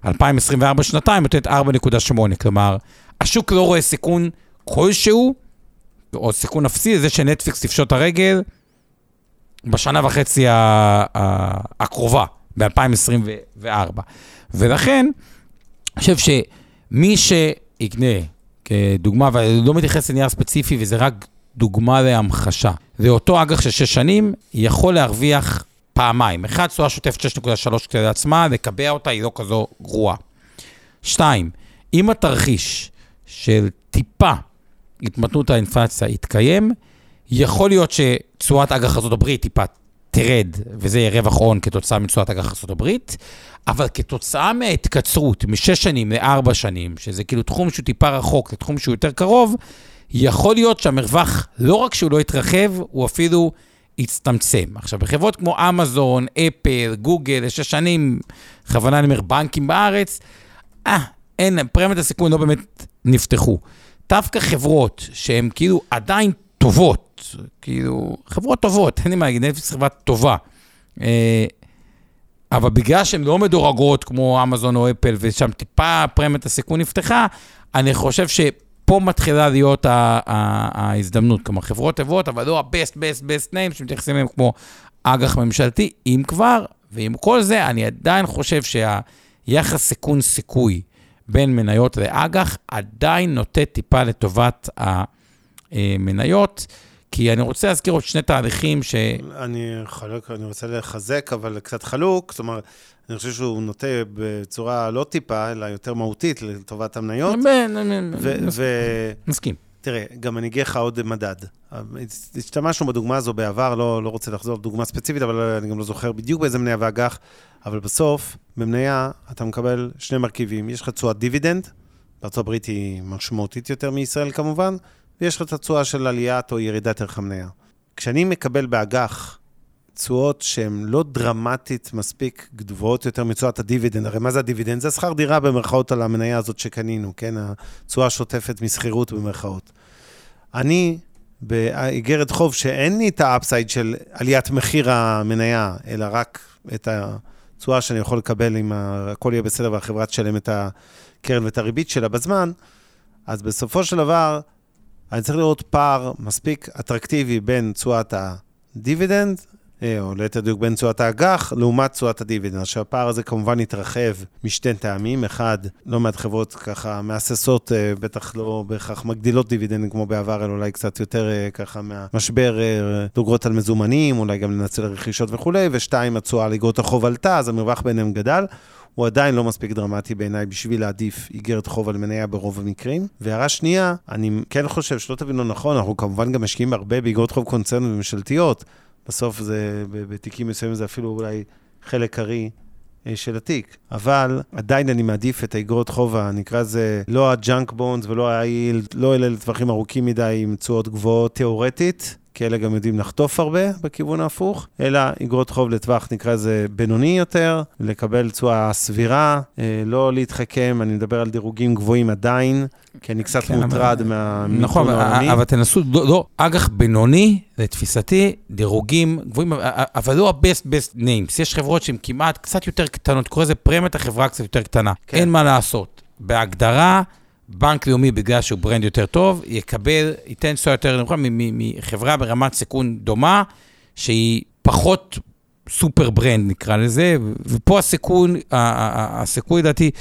B: ל-2024 שנתיים נותנת 4.8, כלומר, השוק לא רואה סיכון כלשהו, או סיכון אפסי לזה שנטפליקס תפשוט הרגל בשנה וחצי הקרובה, ב-2024. ולכן, אני חושב שמי שיקנה, כדוגמה, ואני לא מתייחס לנייר ספציפי, וזה רק דוגמה להמחשה. ואותו אג"ח של שש שנים יכול להרוויח פעמיים. אחד, תשואה שוטפת 6.3 כדי עצמה, לקבע אותה, היא לא כזו גרועה. שתיים, אם התרחיש של טיפה התמתנות האינפלציה יתקיים, יכול להיות שתשואת אג"ח ארה"ב טיפה תרד, וזה יהיה רווח הון כתוצאה מתשואת אג"ח ארה"ב, אבל כתוצאה מההתקצרות משש שנים לארבע שנים, שזה כאילו תחום שהוא טיפה רחוק לתחום שהוא יותר קרוב, יכול להיות שהמרווח, לא רק שהוא לא יתרחב, הוא אפילו יצטמצם. עכשיו, בחברות כמו אמזון, אפל, גוגל, לשש שנים, בכוונה אני אומר בנקים בארץ, אה, אין, פרמיית הסיכון לא באמת נפתחו. דווקא חברות שהן כאילו עדיין טובות, כאילו, חברות טובות, אין לי מה להגיד, נטפליקס חברה טובה. אה, אבל בגלל שהן לא מדורגות כמו אמזון או אפל, ושם טיפה פרמיית הסיכון נפתחה, אני חושב ש... פה מתחילה להיות ההזדמנות. כלומר, חברות טובות, אבל לא ה-best, best, best name, שמתייחסים אליהם כמו אג"ח ממשלתי, אם כבר, ועם כל זה, אני עדיין חושב שהיחס סיכון-סיכוי בין מניות לאג"ח עדיין נוטה טיפה לטובת המניות, כי אני רוצה להזכיר עוד שני תהליכים ש...
A: אני חלוק, אני רוצה לחזק, אבל קצת חלוק, זאת אומרת, אני חושב שהוא נוטה בצורה לא טיפה, אלא יותר מהותית לטובת המניות.
B: מסכים.
A: תראה, גם אני אגיד לך עוד מדד. השתמשנו בדוגמה הזו בעבר, לא, לא רוצה לחזור לדוגמה ספציפית, אבל אני גם לא זוכר בדיוק באיזה מניה ואג"ח, אבל בסוף, במניה אתה מקבל שני מרכיבים. יש לך תשואת דיבידנד, הברית היא משמעותית יותר מישראל כמובן, ויש לך את התשואה של עליית או ירידת ערך המניה. כשאני מקבל באג"ח תשואות שהן לא דרמטית מספיק גבוהות יותר מתשואת הדיבידנד. הרי מה זה הדיבידנד? זה שכר דירה במרכאות על המניה הזאת שקנינו, כן? התשואה השוטפת משכירות במרכאות. אני, באיגרת חוב שאין לי את ה upside של עליית מחיר המניה, אלא רק את התשואה שאני יכול לקבל אם הכל יהיה בסדר והחברה תשלם את הקרן ואת הריבית שלה בזמן, אז בסופו של דבר, אני צריך לראות פער מספיק אטרקטיבי בין תשואת הדיבידנד אה, או ליתר דיוק בין תשואת האג"ח לעומת תשואת הדיבידנד. עכשיו, הפער הזה כמובן התרחב משתי טעמים. אחד, לא מעט חברות ככה מהססות, אה, בטח לא בהכרח מגדילות דיבידנד כמו בעבר, אלא אולי קצת יותר אה, ככה מהמשבר, דוגרות על מזומנים, אולי גם לנצל רכישות וכולי. ושתיים, התשואה על איגרות החוב עלתה, אז המרווח ביניהם גדל. הוא עדיין לא מספיק דרמטי בעיניי בשביל להעדיף איגרת חוב על מניה ברוב המקרים. והערה שנייה, אני כן חושב, שלא תבינו נכון, אנחנו כמובן גם משקיעים הרבה באיגרות חוב קונצרניות וממשלתיות. בסוף זה, בתיקים מסוימים זה אפילו אולי חלק קרי אה, של התיק. אבל עדיין אני מעדיף את האגרות חובה, נקרא לזה לא הג'אנק בונדס ולא ה-yield, לא אלה לטווחים ארוכים מדי עם תשואות גבוהות תיאורטית, כי אלה גם יודעים לחטוף הרבה בכיוון ההפוך, אלא אגרות חוב לטווח, נקרא לזה בינוני יותר, לקבל תשואה סבירה, אה, לא להתחכם, אני מדבר על דירוגים גבוהים עדיין, כי אני קצת כן, מוטרד אבל... מהמיתון
B: נכון, העולמי. אבל תנסו, לא, לא, אג"ח בינוני, לתפיסתי, דירוגים גבוהים, אבל לא ה-best best names. יש חברות שהן כמעט קצת יותר קטנות, קורא לזה פרמיית החברה קצת יותר קטנה. כן. אין מה לעשות. בהגדרה, בנק לאומי, בגלל שהוא brand יותר טוב, יקבל, ייתן תשואה יותר נמוכה מחברה ברמת סיכון דומה, שהיא פחות super brand, נקרא לזה, ופה הסיכון, הסיכוי, לדעתי,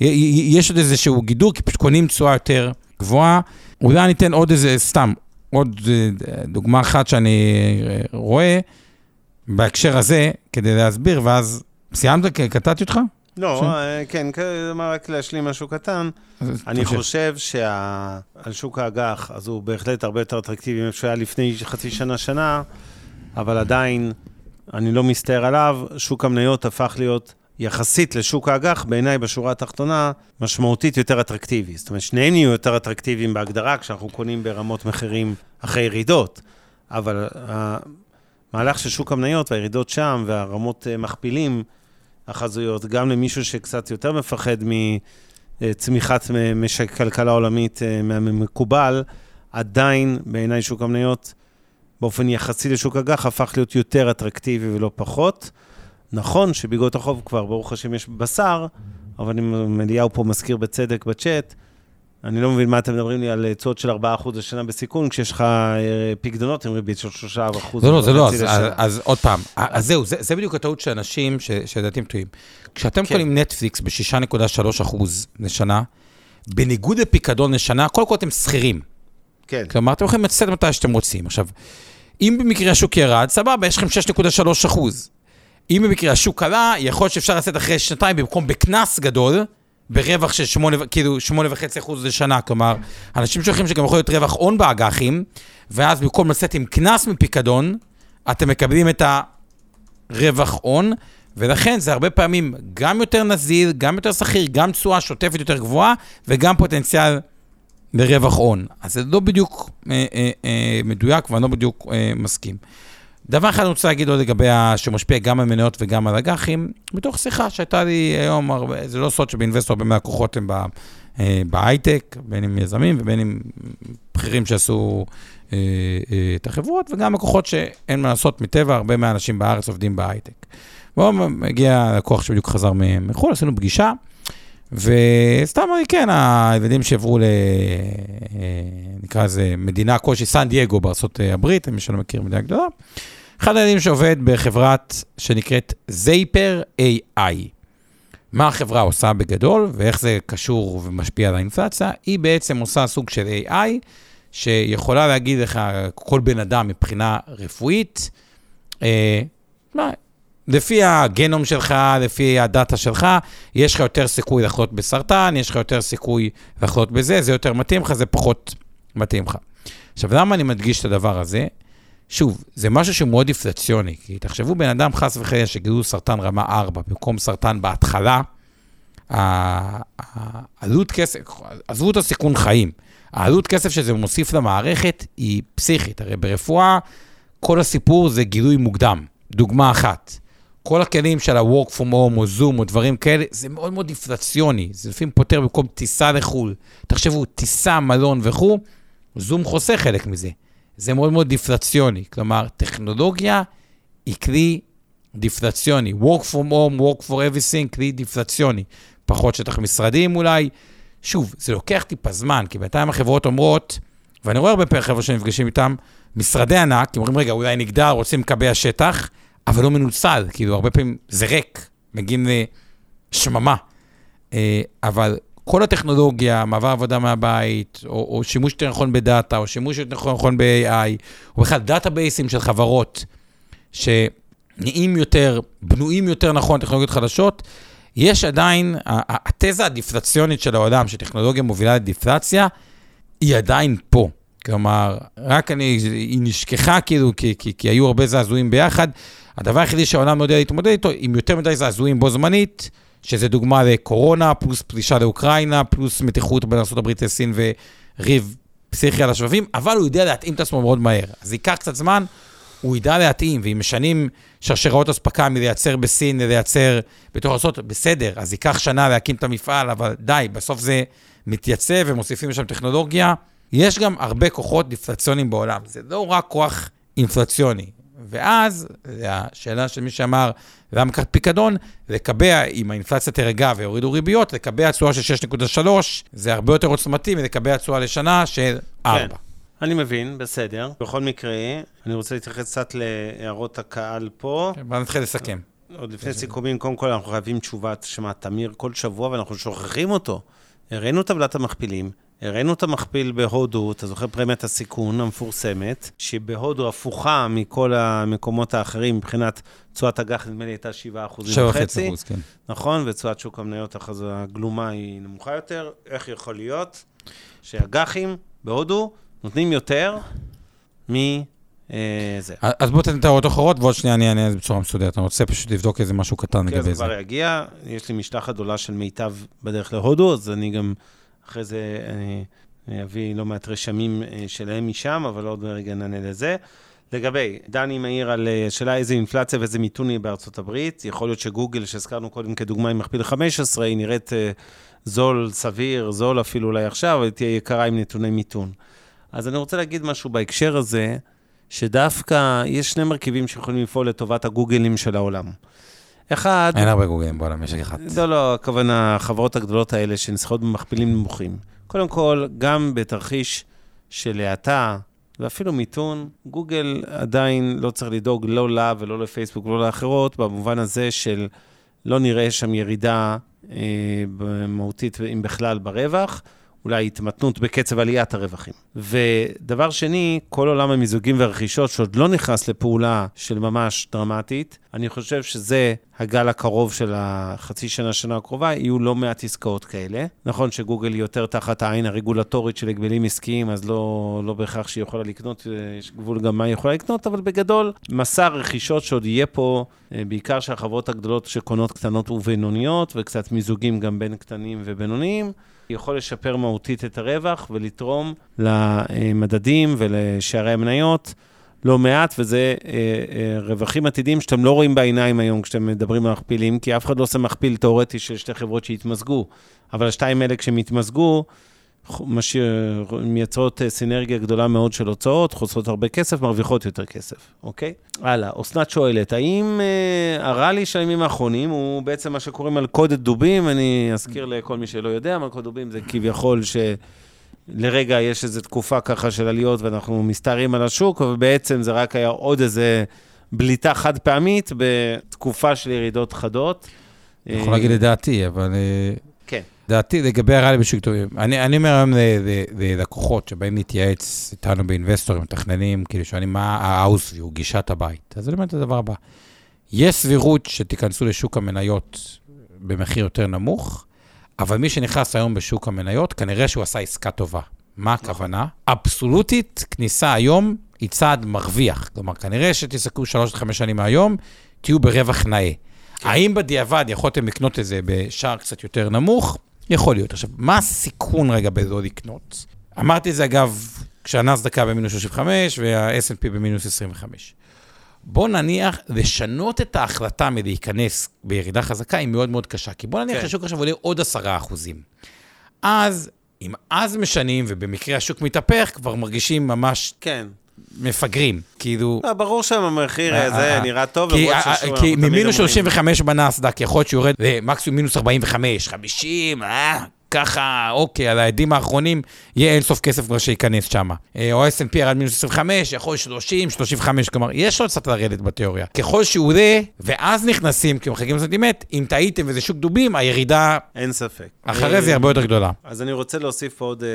B: יש עוד איזשהו גידור, כי פשוט קונים תשואה יותר גבוהה. אולי אני אתן עוד איזה, סתם, עוד אה, דוגמה אחת שאני אה, רואה בהקשר הזה, כדי להסביר, ואז סיימת? קטעתי אותך?
A: לא, אה, כן, רק להשלים משהו קטן. אני חושב שעל שוק האג"ח, אז הוא בהחלט הרבה יותר אטרקטיבי ממה שהיה לפני חצי שנה, שנה, אבל עדיין, אני לא מסתער עליו, שוק המניות הפך להיות... יחסית לשוק האג"ח, בעיניי בשורה התחתונה, משמעותית יותר אטרקטיבי. זאת אומרת, שניהם יהיו יותר אטרקטיביים בהגדרה כשאנחנו קונים ברמות מחירים אחרי ירידות, אבל המהלך של שוק המניות והירידות שם והרמות אה, מכפילים החזויות, גם למישהו שקצת יותר מפחד מצמיחת משק כלכלה עולמית אה, מהמקובל, עדיין בעיניי שוק המניות, באופן יחסי לשוק אג"ח, הפך להיות יותר אטרקטיבי ולא פחות. נכון שבאגרות החוב כבר, ברוך השם, יש בשר, אבל אם אליהו פה מזכיר בצדק בצ'אט, אני לא מבין מה אתם מדברים לי על תשואות של 4% לשנה בסיכון, כשיש לך אה, פיקדונות עם ריבית של 3%.
B: לא, לא, זה לא, אז, אז, אז עוד פעם, אז זהו, זה, זה בדיוק הטעות של אנשים שלדעתי הם טועים. כשאתם כן. קונים נטפליקס ב-6.3% לשנה, בניגוד לפיקדון לשנה, קודם כל אתם שכירים.
A: כן.
B: כלומר, אתם יכולים לצאת מתי שאתם רוצים. עכשיו, אם במקרה השוק ירד, סבבה, יש לכם 6.3 אחוז. אם במקרה השוק עלה, יכול להיות שאפשר לצאת אחרי שנתיים במקום בקנס גדול, ברווח של שמונה, כאילו שמונה וחצי אחוז לשנה, כלומר, אנשים שוכחים שגם יכול להיות רווח הון באג"חים, ואז במקום לצאת עם קנס מפיקדון, אתם מקבלים את הרווח הון, ולכן זה הרבה פעמים גם יותר נזיל, גם יותר שכיר, גם תשואה שוטפת יותר גבוהה, וגם פוטנציאל לרווח הון. אז זה לא בדיוק אה, אה, אה, מדויק, ואני לא בדיוק אה, מסכים. דבר אחד אני רוצה להגיד עוד לגבי, שמשפיע גם על מניות וגם על אג"חים, מתוך שיחה שהייתה לי היום, הרבה, זה לא סוד שבאינבסטור הרבה מהלקוחות הם אה, בהייטק, בין אם יזמים ובין אם בכירים שעשו אה, אה, את החברות, וגם לקוחות שאין מה לעשות מטבע, הרבה מהאנשים בארץ עובדים בהייטק. בואו, מגיע לקוח שבדיוק חזר מחו"ל, עשינו פגישה, וסתם אמרתי, כן, הילדים שעברו ל... נקרא לזה מדינה כלשהי, סן דייגו בארצות הברית, מי שלא מכיר מדינה גדולה. אחד הילדים שעובד בחברת שנקראת זייפר AI. מה החברה עושה בגדול, ואיך זה קשור ומשפיע על האינפלציה? היא בעצם עושה סוג של AI, שיכולה להגיד לך, כל בן אדם מבחינה רפואית, אה, מה, לפי הגנום שלך, לפי הדאטה שלך, יש לך יותר סיכוי לחלות בסרטן, יש לך יותר סיכוי לחלות בזה, זה יותר מתאים לך, זה פחות מתאים לך. עכשיו, למה אני מדגיש את הדבר הזה? שוב, זה משהו שמאוד אינפלציוני, כי תחשבו בן אדם חס וחלילה שגידול סרטן רמה 4 במקום סרטן בהתחלה, העלות כסף, עזבו את הסיכון חיים, העלות כסף שזה מוסיף למערכת היא פסיכית. הרי ברפואה, כל הסיפור זה גילוי מוקדם. דוגמה אחת, כל הכלים של ה-work from home או זום או דברים כאלה, זה מאוד מאוד אינפלציוני. זה לפעמים פותר במקום טיסה לחו"ל. תחשבו, טיסה, מלון וכו', זום חוסך חלק מזה. זה מאוד מאוד דיפלציוני. כלומר, טכנולוגיה היא כלי דיפלציוני. work from home, work for everything, כלי דיפלציוני. פחות שטח משרדים אולי. שוב, זה לוקח טיפה זמן, כי בינתיים החברות אומרות, ואני רואה הרבה פעמים חבר'ה שנפגשים איתם, משרדי ענק, הם אומרים, רגע, אולי נגדל, רוצים לקבע שטח, אבל לא מנוצל, כאילו, הרבה פעמים זה ריק, מגיעים לשממה. אה, אבל כל הטכנולוגיה, מעבר עבודה מהבית, או, או שימוש יותר נכון בדאטה, או שימוש יותר נכון ב-AI, או בכלל database ים של חברות, שנהיים יותר, בנויים יותר נכון, טכנולוגיות חדשות, יש עדיין, התזה הדיפלציונית של העולם, שטכנולוגיה מובילה לדיפלציה, היא עדיין פה. כלומר, רק אני, היא נשכחה כאילו, כי, כי, כי היו הרבה זעזועים ביחד. הדבר היחידי שהעולם לא יודע להתמודד איתו, עם יותר מדי זעזועים בו זמנית, שזה דוגמה לקורונה, פלוס פלישה לאוקראינה, פלוס מתיחות בין ארה"ב לסין וריב פסיכי על השבבים, אבל הוא יודע להתאים את עצמו מאוד מהר. אז ייקח קצת זמן, הוא ידע להתאים, ואם משנים שרשראות אספקה מלייצר בסין ללייצר בתוך ארצות, בסדר, אז ייקח שנה להקים את המפעל, אבל די, בסוף זה מתייצב ומוסיפים לשם טכנולוגיה. יש גם הרבה כוחות דיפלציוניים בעולם, זה לא רק כוח אינפלציוני. ואז, השאלה של מי שאמר, למה לקחת פיקדון? לקבע, אם האינפלציה תרגע ויורידו ריביות, לקבע תשואה של 6.3, זה הרבה יותר עוצמתי מלקבע תשואה לשנה של 4. כן.
A: אני מבין, בסדר. בכל מקרה, אני רוצה להתייחס קצת להערות הקהל פה.
B: כן, בוא נתחיל לסכם.
A: עוד לפני סיכומים, קודם כל אנחנו חייבים תשובה, שמע, תמיר כל שבוע ואנחנו שוכחים אותו. הראינו טבלת המכפילים, הראינו את המכפיל בהודו, אתה זוכר פרמיית הסיכון המפורסמת, שבהודו הפוכה מכל המקומות האחרים מבחינת תשואת אג"ח, נדמה לי הייתה 7 אחוזים וחצי. אחוז, כן. נכון, ותשואת שוק המניות הגלומה היא נמוכה יותר. איך יכול להיות שאג"חים בהודו נותנים יותר מזה.
B: אה, אז בוא תתן את ההערות אחרות, ועוד שנייה אני אענה בצורה מסודרת. אני רוצה פשוט לבדוק איזה משהו קטן לגבי זה. כן,
A: זה כבר יגיע. יש לי משלחת גדולה של מיטב בדרך להודו, אז אני גם, אחרי זה אני אביא לא מעט רשמים אה, שלהם משם, אבל עוד רגע נענה לזה. לגבי, דני מעיר על אה, שאלה איזה אינפלציה ואיזה מיתון יהיה בארצות הברית. יכול להיות שגוגל, שהזכרנו קודם כדוגמה עם מכפיל 15, היא נראית זול, סביר, זול אפילו אולי עכשיו, אבל תהיה יקרה עם נתוני מיתון. אז אני רוצה להגיד משהו בהקשר הזה, שדווקא יש שני מרכיבים שיכולים לפעול לטובת הגוגלים של העולם. אחד...
B: אין הרבה גוגלים בעולם, יש אחד.
A: לא, לא, הכוונה, החברות הגדולות האלה שנסחרות במכפילים נמוכים. קודם כל, גם בתרחיש של האטה, ואפילו מיתון, גוגל עדיין לא צריך לדאוג לא לה ולא לפייסבוק ולא לאחרות, במובן הזה של לא נראה שם ירידה אה, מהותית, אם בכלל, ברווח. אולי התמתנות בקצב עליית הרווחים. ודבר שני, כל עולם המיזוגים והרכישות שעוד לא נכנס לפעולה של ממש דרמטית, אני חושב שזה הגל הקרוב של החצי שנה, שנה הקרובה, יהיו לא מעט עסקאות כאלה. נכון שגוגל היא יותר תחת העין הרגולטורית של הגבלים עסקיים, אז לא, לא בהכרח שהיא יכולה לקנות, יש גבול גם מה היא יכולה לקנות, אבל בגדול, מסע רכישות שעוד יהיה פה, אה, בעיקר של החברות הגדולות שקונות קטנות ובינוניות, וקצת מיזוגים גם בין קטנים ובינוניים. יכול לשפר מהותית את הרווח ולתרום למדדים ולשערי המניות לא מעט, וזה אה, אה, רווחים עתידיים שאתם לא רואים בעיניים היום כשאתם מדברים על מכפילים, כי אף אחד לא עושה מכפיל תיאורטי של שתי חברות שהתמזגו, אבל השתיים האלה כשהם התמזגו, משאיר, מייצרות אה, סינרגיה גדולה מאוד של הוצאות, חוסרות הרבה כסף, מרוויחות יותר כסף, אוקיי? הלאה, אסנת שואלת, האם אה, הראלי של הימים האחרונים הוא בעצם מה שקוראים מלכודת דובים? אני אזכיר לכל מי שלא יודע, מלכודת דובים זה כביכול ש... לרגע יש איזו תקופה ככה של עליות ואנחנו מסתערים על השוק, אבל בעצם זה רק היה עוד איזה בליטה חד פעמית בתקופה של ירידות חדות.
B: אני יכול להגיד את דעתי, אבל...
A: כן.
B: דעתי לגבי הריאלי בשוק טובים. אני, אני אומר היום ללקוחות שבאים להתייעץ איתנו באינבסטורים, מתכננים, כאילו שואלים מה ה-house view, גישת הבית. אז אני אומר את הדבר הבא. יש סבירות שתיכנסו לשוק המניות במחיר יותר נמוך, אבל מי שנכנס היום בשוק המניות, כנראה שהוא עשה עסקה טובה. מה הכוונה? אבסולוטית, כניסה היום היא צעד מרוויח. כלומר, כנראה שתסתכלו שלוש עד חמש שנים מהיום, תהיו ברווח נאה. האם בדיעבד יכולתם לקנות את זה בשער קצת יותר נמוך? יכול להיות. עכשיו, מה הסיכון רגע בלא לקנות? אמרתי את זה, אגב, כשהנסדקה במינוס 35 וה-S&P במינוס 25. בוא נניח, לשנות את ההחלטה מלהיכנס בירידה חזקה היא מאוד מאוד קשה. כי בוא נניח
A: כן.
B: שהשוק עכשיו עולה עוד 10 אחוזים. אז, אם אז משנים, ובמקרה השוק מתהפך, כבר מרגישים ממש
A: כן.
B: מפגרים. כאילו...
A: לא, ברור שהמחיר
B: אה,
A: הזה
B: אה,
A: נראה טוב,
B: כי,
A: למרות
B: אה,
A: ששוב,
B: כי ממינוס
A: אומרים-
B: 35 בנסדק, יכול להיות שהוא יורד למקסימום מינוס 45, 50, אה, ככה, אוקיי, על העדים האחרונים, יהיה אינסוף כסף כבר שייכנס שם. אה, או S&P ירד מינוס 25, יכול להיות 30, 35, כלומר, יש עוד קצת לרדת בתיאוריה. ככל שהוא עולה, ואז נכנסים, כי מחכים לסנטימט, אם טעיתם וזה שוק דובים, הירידה
A: אין ספק.
B: אחרי זה היא הרבה יותר גדולה.
A: אז אני רוצה להוסיף עוד אה,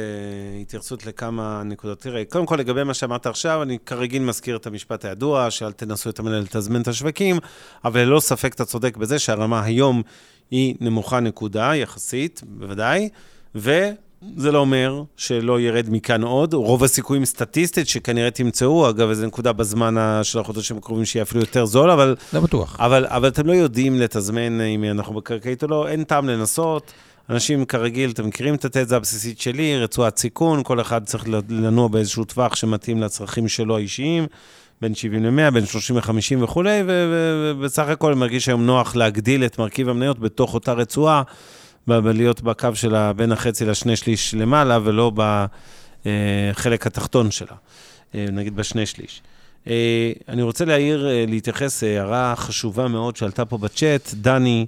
A: התייחסות לכמה נקודות. תראה, קודם כל, לגבי מה שאמרת עכשיו, אני כרגיל מזכיר את המשפט הידוע, שאל תנסו את המנהל לתזמן את השווקים, אבל ללא ספק אתה צודק בזה שהרמה היום היא נמוכה נקודה, יחסית, בוודאי, וזה לא אומר שלא ירד מכאן עוד. רוב הסיכויים סטטיסטית שכנראה תמצאו, אגב, איזו נקודה בזמן של החודשים הקרובים שיהיה אפילו יותר זול, אבל
B: לא בטוח.
A: אבל, אבל אתם לא יודעים לתזמן אם אנחנו בקרקעית או לא, אין טעם לנסות. אנשים כרגיל, אתם מכירים את התזה הבסיסית שלי, רצועת סיכון, כל אחד צריך לנוע באיזשהו טווח שמתאים לצרכים שלו האישיים, בין 70 ל-100, בין 30 ל-50 וכולי, ובסך הכל מרגיש היום נוח להגדיל את מרכיב המניות בתוך אותה רצועה, ולהיות בקו שלה בין החצי לשני שליש למעלה, ולא בחלק התחתון שלה, אה, נגיד בשני שליש. אה, אני רוצה להעיר, אה, להתייחס, אה, הערה חשובה מאוד שעלתה פה בצ'אט, דני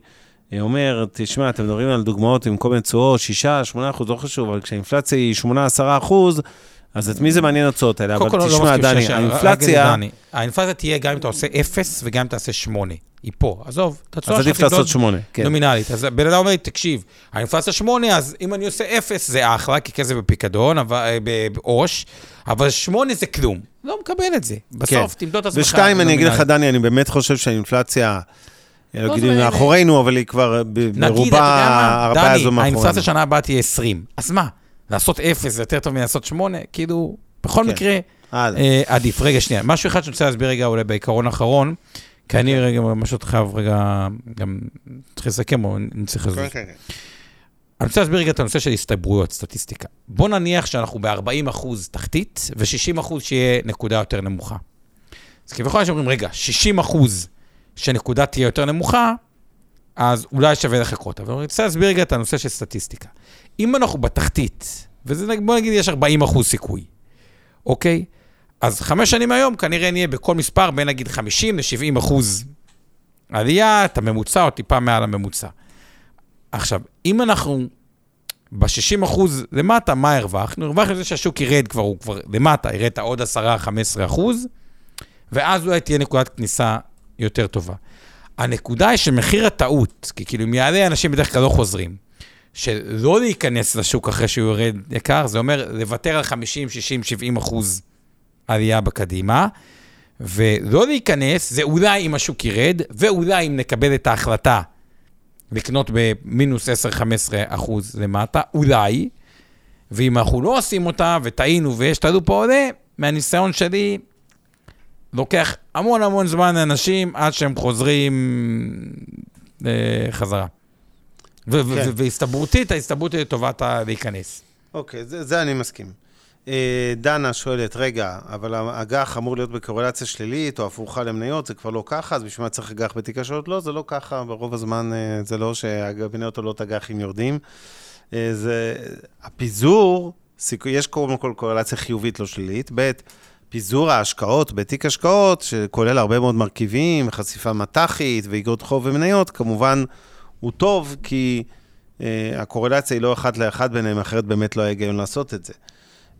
A: אה, אומר, תשמע, אתם מדברים על דוגמאות עם כל מיני תשואות, 6, 8 אחוז, לא חשוב, אבל כשהאינפלציה היא 8, 10 אחוז, אז את מי זה מעניין התשואות האלה? אבל
B: כל, לא
A: תשמע, דני, האינפלציה,
B: דני, האינפלציה תהיה גם אם אתה עושה 0 וגם אם אתה עושה 8. היא פה, עזוב. את התשואה
A: אז עדיף
B: שלך תמדוד
A: לעשות 8, כן.
B: נומינלית. אז בן אדם אומר לי, תקשיב, האינפלציה 8, אז אם אני עושה 0 זה אחלה, כי כסף בפיקדון, אבל- אה, ב- בעו"ש, אבל 8 זה כלום. לא מקבל את זה. בסוף תמדוד את עצמך.
A: ושתיים, אני אגיד לך. דני, אני באמת חושב שהאינפלציה, לא
B: לא,
A: אגיד
B: זה-
A: מאחורינו, אבל היא כבר
B: נגיד, אתה יודע
A: ברובה
B: מה,
A: הרבה
B: דני,
A: הזו מאחורינו.
B: האינפלציה שנה הבאה תהיה 20. אז מה, לעשות 0 זה יותר טוב מלעשות 8? כאילו, בכל
A: כן.
B: מקרה. אה, עדיף. רגע, שנייה, משהו אחד שאני רוצה להסביר רגע אולי בעיקרון האחרון, כי אני רגע ממש עוד חייב רגע, גם צריך לסכם, או אני צריך לזוז.
A: כן, כן, כן.
B: אני רוצה להסביר רגע את הנושא של הסתברויות, סטטיסטיקה. בוא נניח שאנחנו ב-40 אחוז תחתית, ו-60 אחוז שיהיה נקודה יותר נמוכה. אז כביכול אנשים אומרים, רגע, 60 אחוז שנקודה תהיה יותר נמוכה, אז אולי שווה לחכות. אבל אני רוצה להסביר רגע את הנושא של סטטיסטיקה. אם אנחנו בתחתית, וזה, בוא נגיד, יש 40 אחוז סיכוי, אוקיי? אז חמש שנים היום כנראה נהיה בכל מספר בין נגיד 50 ל-70 אחוז עלייה, את הממוצע או טיפה מעל הממוצע. עכשיו, אם אנחנו ב-60 אחוז למטה, מה הרווחנו? הרווחנו זה שהשוק ירד כבר, הוא כבר למטה, ירד את העוד 10-15 אחוז, ואז אולי תהיה נקודת כניסה יותר טובה. הנקודה היא שמחיר הטעות, כי כאילו אם יעלה, אנשים בדרך כלל לא חוזרים. שלא להיכנס לשוק אחרי שהוא יורד יקר, זה אומר לוותר על 50, 60, 70 אחוז עלייה בקדימה, ולא להיכנס, זה אולי אם השוק ירד, ואולי אם נקבל את ההחלטה לקנות במינוס 10-15 אחוז למטה, אולי, ואם אנחנו לא עושים אותה וטעינו ויש טעות פה עולה, מהניסיון שלי, לוקח המון המון זמן לאנשים עד שהם חוזרים אה, חזרה.
A: כן.
B: והסתברותית, ההסתברות היא לטובת להיכנס.
A: אוקיי, זה, אני מסכים. אה, דנה שואלת, רגע, אבל האג"ח אמור להיות בקורלציה שלילית או הפוכה למניות, זה כבר לא ככה, אז בשביל מה צריך אג"ח בתיק השעות? לא, זה לא ככה, ברוב הזמן אה, זה לא שהמניות עולות אג"חים יורדים. אה, זה, הפיזור, יש קודם כל קורלציה חיובית, לא שלילית. ב', פיזור ההשקעות בתיק השקעות, שכולל הרבה מאוד מרכיבים, חשיפה מט"חית ואיגרות חוב ומניות, כמובן הוא טוב, כי uh, הקורלציה היא לא אחת לאחת ביניהם, אחרת באמת לא היה היגיון לעשות את זה.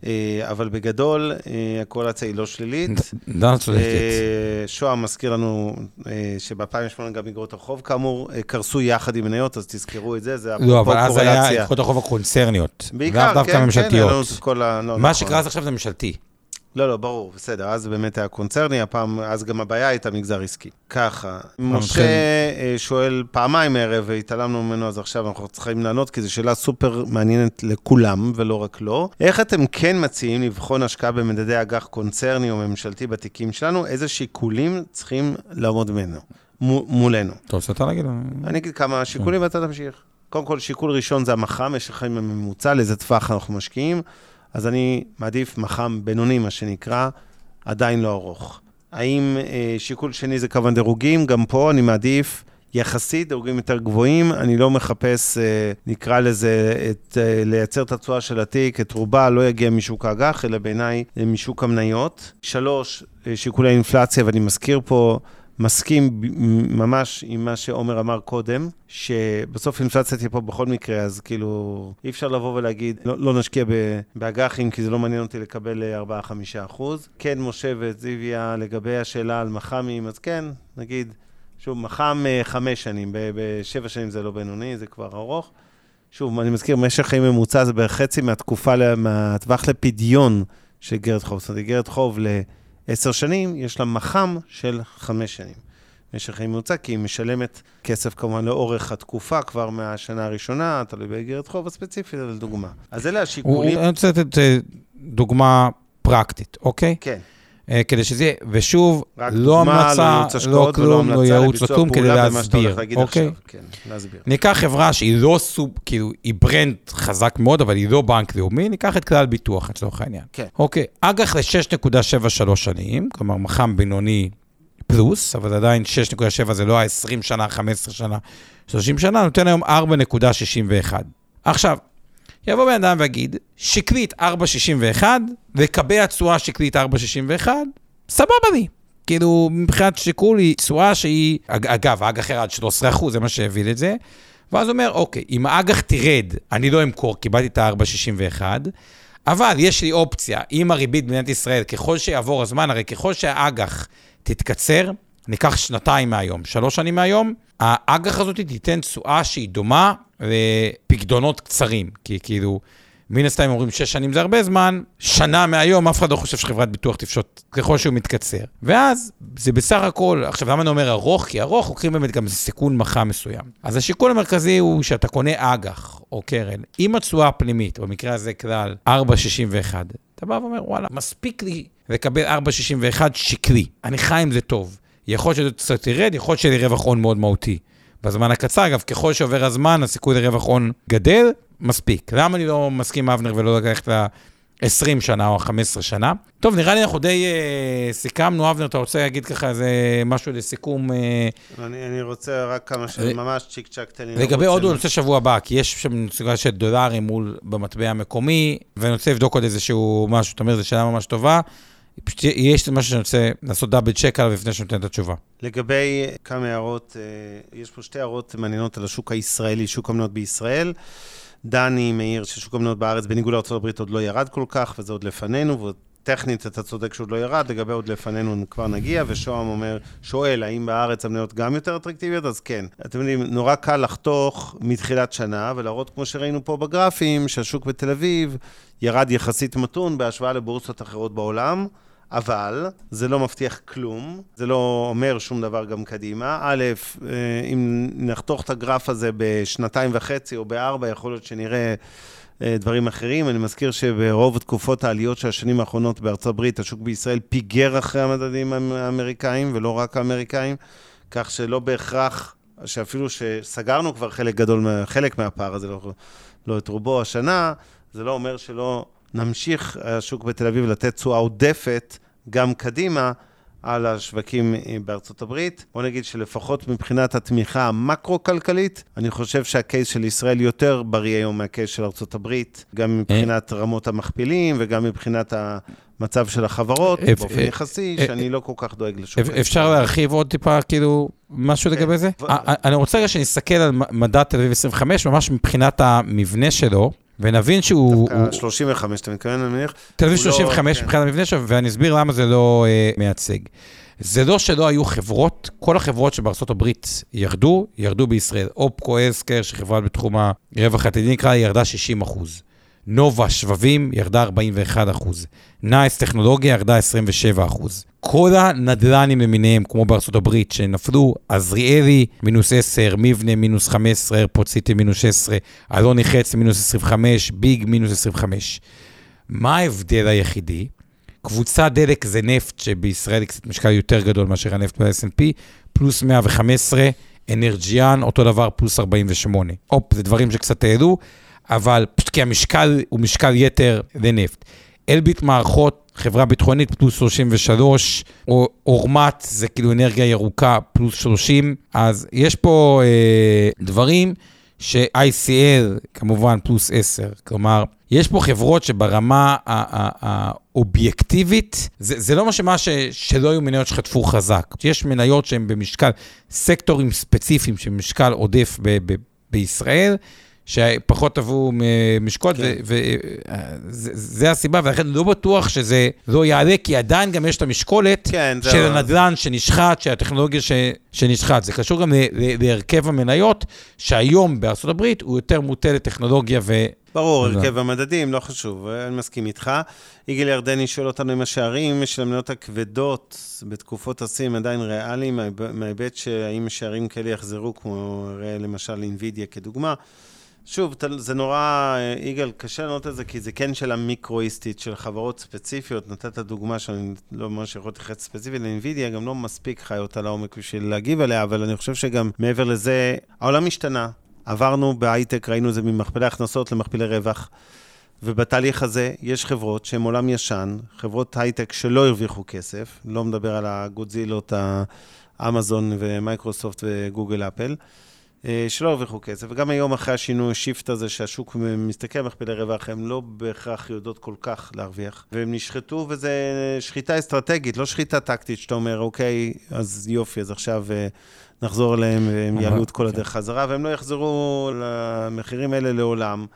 A: אה, אבל בגדול, אה, הקורלציה היא לא שלילית.
B: דנה צודקת.
A: אה, שוהם מזכיר לנו אה, שב-2008 גם אגרות החוב, כאמור, אה, קרסו יחד עם מניות, אז תזכרו את זה, זה
B: לא, אבל
A: אפרופו
B: אז היה
A: קורלציה.
B: איגרות החוב הקונצרניות.
A: בעיקר, כן, כן. היה לנו את כל ה... לא,
B: מה
A: נכון.
B: שקרה עכשיו זה ממשלתי.
A: לא, לא, ברור, בסדר, אז באמת היה קונצרני, הפעם, אז גם הבעיה הייתה מגזר עסקי. ככה, משה
B: מתחיל.
A: אה, שואל פעמיים הערב, והתעלמנו ממנו, אז עכשיו אנחנו צריכים לענות, כי זו שאלה סופר מעניינת לכולם, ולא רק לו. איך אתם כן מציעים לבחון השקעה במדדי אג"ח קונצרני או ממשלתי בתיקים שלנו? איזה שיקולים צריכים לעמוד ממנו, מו- מולנו?
B: אתה רוצה אתה להגיד?
A: אני אגיד כמה שיקולים ואתה תמשיך. קודם כל, שיקול ראשון זה המח"מ, משך החיים הממוצע, לאיזה טווח אנחנו משקיעים. אז אני מעדיף מח"מ בינוני, מה שנקרא, עדיין לא ארוך. האם אה, שיקול שני זה כמובן דירוגים? גם פה אני מעדיף יחסית דירוגים יותר גבוהים. אני לא מחפש, אה, נקרא לזה, את, אה, לייצר את התשואה של התיק, את רובה לא יגיע משוק האג"ח, אלא בעיניי אה, משוק המניות. שלוש, אה, שיקולי אינפלציה, ואני מזכיר פה, מסכים ממש עם מה שעומר אמר קודם, שבסוף אינפלציה תהיה פה בכל מקרה, אז כאילו, אי אפשר לבוא ולהגיד, לא, לא נשקיע באג"חים, כי זה לא מעניין אותי לקבל אה, 4-5 אחוז. כן, משה וזיוויה, לגבי השאלה על מח"מים, אז כן, נגיד, שוב, מח"ם אה, חמש שנים, בשבע שנים זה לא בינוני, זה כבר ארוך. שוב, אני מזכיר, משך חיים ממוצע זה בערך חצי מהתקופה, ל- מהטווח לפדיון של איגרת חוב. זאת אומרת, איגרת חוב לעשר שנים, יש לה מח"ם של חמש שנים. משך חיים ממוצע, כי היא משלמת כסף כמובן לאורך התקופה, כבר מהשנה הראשונה, תלוי באיגרת חוב הספציפית, אבל דוגמה. אז אלה השיקולים.
B: אני רוצה לתת אה, דוגמה פרקטית, אוקיי?
A: כן,
B: כדי שזה יהיה, ושוב, לא
A: לא
B: המלצה, לא כלום, לא ייעוץ, לא כלום, כדי להסביר, אוקיי?
A: עכשיו. כן, להסביר.
B: ניקח חברה שהיא לא סוב, כאילו, היא ברנד חזק מאוד, אבל היא לא בנק לאומי, ניקח את כלל ביטוח לצורך העניין.
A: כן.
B: אוקיי, אג"ח ל-6.73 שנים, כלומר מח"מ בינוני פלוס, אבל עדיין 6.7 זה לא ה-20 שנה, 15 שנה, 30 שנה, נותן היום 4.61. עכשיו, יבוא בן אדם ויגיד, שקלית 4.61, וקבע תשואה שקלית 4.61, סבבה לי. כאילו, מבחינת שיקול היא תשואה שהיא, אג- אגב, האג"ח ירד 13 אחוז, זה מה שהביא את זה. ואז הוא אומר, אוקיי, אם האג"ח תרד, אני לא אמכור, קיבלתי את ה-4.61, אבל יש לי אופציה, אם הריבית במדינת ישראל, ככל שיעבור הזמן, הרי ככל שהאג"ח תתקצר, ניקח שנתיים מהיום, שלוש שנים מהיום, האג"ח הזאת תיתן תשואה שהיא דומה לפקדונות קצרים. כי כאילו, מן הסתם אומרים שש שנים זה הרבה זמן, שנה מהיום, אף אחד לא חושב שחברת ביטוח תפשוט ככל שהוא מתקצר. ואז זה בסך הכל, עכשיו למה אני אומר ארוך? כי ארוך לוקחים באמת גם סיכון מחה מסוים. אז השיקול המרכזי הוא שאתה קונה אג"ח או קרן עם התשואה הפנימית, במקרה הזה כלל 4.61, אתה בא ואומר, וואלה, מספיק לי לקבל 4.61 שקלי, אני חי עם זה טוב. יכול להיות שזה קצת ירד, יכול להיות שיהיה לי רווח הון מאוד מהותי. בזמן הקצר, אגב, ככל שעובר הזמן, הסיכוי לרווח הון גדל, מספיק. למה אני לא מסכים עם אבנר ולא לקחת ל-20 שנה או 15 שנה? טוב, נראה לי אנחנו די אה, סיכמנו. אבנר, אתה רוצה להגיד ככה איזה משהו לסיכום? אה,
A: אני, אני רוצה רק כמה ש...
B: ו-
A: ממש צ'יק צ'אק, תן לי...
B: לגבי הודו, אני רוצה שבוע הבא, כי יש שם נציגה של דולרים מול במטבע המקומי, ואני רוצה לבדוק עוד איזשהו משהו, אתה אומר, זו שאלה ממש טובה. פשוט יש משהו שאני רוצה לעשות דאבל צ'ק עליו לפני שאני נותן את התשובה.
A: לגבי כמה הערות, אה, יש פה שתי הערות מעניינות על השוק הישראלי, שוק המניות בישראל. דני מעיר ששוק המניות בארץ, בניגוד לארה"ב, עוד לא ירד כל כך, וזה עוד לפנינו, וטכנית אתה צודק שעוד לא ירד, לגבי עוד לפנינו כבר נגיע, ושוהם אומר, שואל, האם בארץ המניות גם יותר אטרקטיביות? אז כן. אתם יודעים, נורא קל לחתוך מתחילת שנה, ולהראות, כמו שראינו פה בגרפים, שהשוק בתל אביב ירד יחסית מתון בהשוואה לבורסות אחרות בעולם. אבל זה לא מבטיח כלום, זה לא אומר שום דבר גם קדימה. א', אה, אם נחתוך את הגרף הזה בשנתיים וחצי או בארבע, יכול להיות שנראה אה, דברים אחרים. אני מזכיר שברוב תקופות העליות של השנים האחרונות בארצות הברית, השוק בישראל פיגר אחרי המדדים האמריקאים, ולא רק האמריקאים, כך שלא בהכרח, שאפילו שסגרנו כבר חלק גדול, חלק מהפער הזה, לא, לא את רובו השנה, זה לא אומר שלא נמשיך השוק בתל אביב לתת תשואה עודפת גם קדימה על השווקים אה, בארצות הברית. בוא נגיד שלפחות מבחינת התמיכה המקרו-כלכלית, אני חושב שהקייס של ישראל יותר בריא היום מהקייס של ארצות הברית, גם מבחינת רמות המכפילים וגם מבחינת המצב של החברות,
B: אפ-
A: באופן
B: אה,
A: יחסי,
B: אה,
A: שאני לא כל כך דואג לשוק.
B: אפ- אפשר להרחיב עוד טיפה, כאילו, משהו
A: כן.
B: לגבי זה? אני רוצה רגע שנסתכל על מדד תל אביב 25, ממש מבחינת המבנה שלו. ונבין שהוא... הוא-
A: דווקא 35, אתה מתכוון, אני מניח?
B: תל אביב
A: הוא לא-
B: 35
A: כן.
B: מבחינת המבנה שלו, ואני אסביר למה זה לא אה, מייצג. זה לא שלא היו חברות, כל החברות שבארצות הברית ירדו, ירדו בישראל. אופקו אסקר, שחברה בתחום הרווח העתידי נקרא, ירדה 60 אחוז. נובה שבבים ירדה 41 אחוז. נייס טכנולוגיה ירדה 27 אחוז. כל הנדל"נים למיניהם, כמו בארצות הברית, שנפלו, עזריאלי מינוס 10, מבנה מינוס 15, איירפורט מינוס 16, אלוני חץ מינוס 25, ביג מינוס 25. מה ההבדל היחידי? קבוצת דלק זה נפט, שבישראל היא קצת משקל יותר גדול מאשר הנפט ב-S&P, פלוס 115, אנרג'יאן, אותו דבר, פלוס 48. הופ, זה דברים שקצת העלו, אבל פשוט כי המשקל הוא משקל יתר לנפט. אלביט מערכות, חברה ביטחונית, פלוס 33, או אורמט, זה כאילו אנרגיה ירוקה, פלוס 30, אז יש פה אה, דברים ש-ICL, כמובן, פלוס 10. כלומר, יש פה חברות שברמה האובייקטיבית, זה, זה לא מה ש, שלא היו מניות שחטפו חזק. יש מניות שהן במשקל, סקטורים ספציפיים של משקל עודף ב, ב, בישראל, שפחות עברו משקות,
A: כן.
B: וזה הסיבה, ולכן לא בטוח שזה לא יעלה, כי עדיין גם יש את המשקולת
A: כן,
B: של
A: זהו.
B: הנדל"ן שנשחט, של הטכנולוגיה ש, שנשחט. זה קשור גם ל, ל, להרכב המניות, שהיום בארצות הברית הוא יותר מוטה לטכנולוגיה ו...
A: ברור. הרכב המדדים, לא חשוב, אני מסכים איתך. יגאל ירדני שואל אותנו אם השערים של המניות הכבדות בתקופות השיא עדיין ריאליים, מההיב- מההיבט שהאם שערים כאלה יחזרו, כמו למשל אינווידיה כדוגמה. שוב, זה נורא, אה, יגאל, קשה לענות את זה, כי זה כן שאלה מיקרואיסטית של חברות ספציפיות. נתת דוגמה שאני לא ממש יכול להתייחס ספציפית לאינווידיה, גם לא מספיק חי אותה לעומק בשביל להגיב עליה, אבל אני חושב שגם מעבר לזה, העולם השתנה. עברנו בהייטק, ראינו את זה ממכפלי הכנסות למכפלי רווח. ובתהליך הזה יש חברות שהן עולם ישן, חברות הייטק שלא הרוויחו כסף, לא מדבר על הגודזילות, האמזון ומייקרוסופט וגוגל אפל, שלא הרוויחו כסף. וגם היום אחרי השינוי, ה shift הזה שהשוק מסתכל על מכפלי רווח, הן לא בהכרח יודעות כל כך להרוויח. והם נשחטו, וזה שחיטה אסטרטגית, לא שחיטה טקטית, שאתה אומר, אוקיי, אז יופי, אז עכשיו אה, נחזור אליהם והם יעלו את כל
B: כן.
A: הדרך חזרה, והם לא יחזרו למחירים האלה לעולם.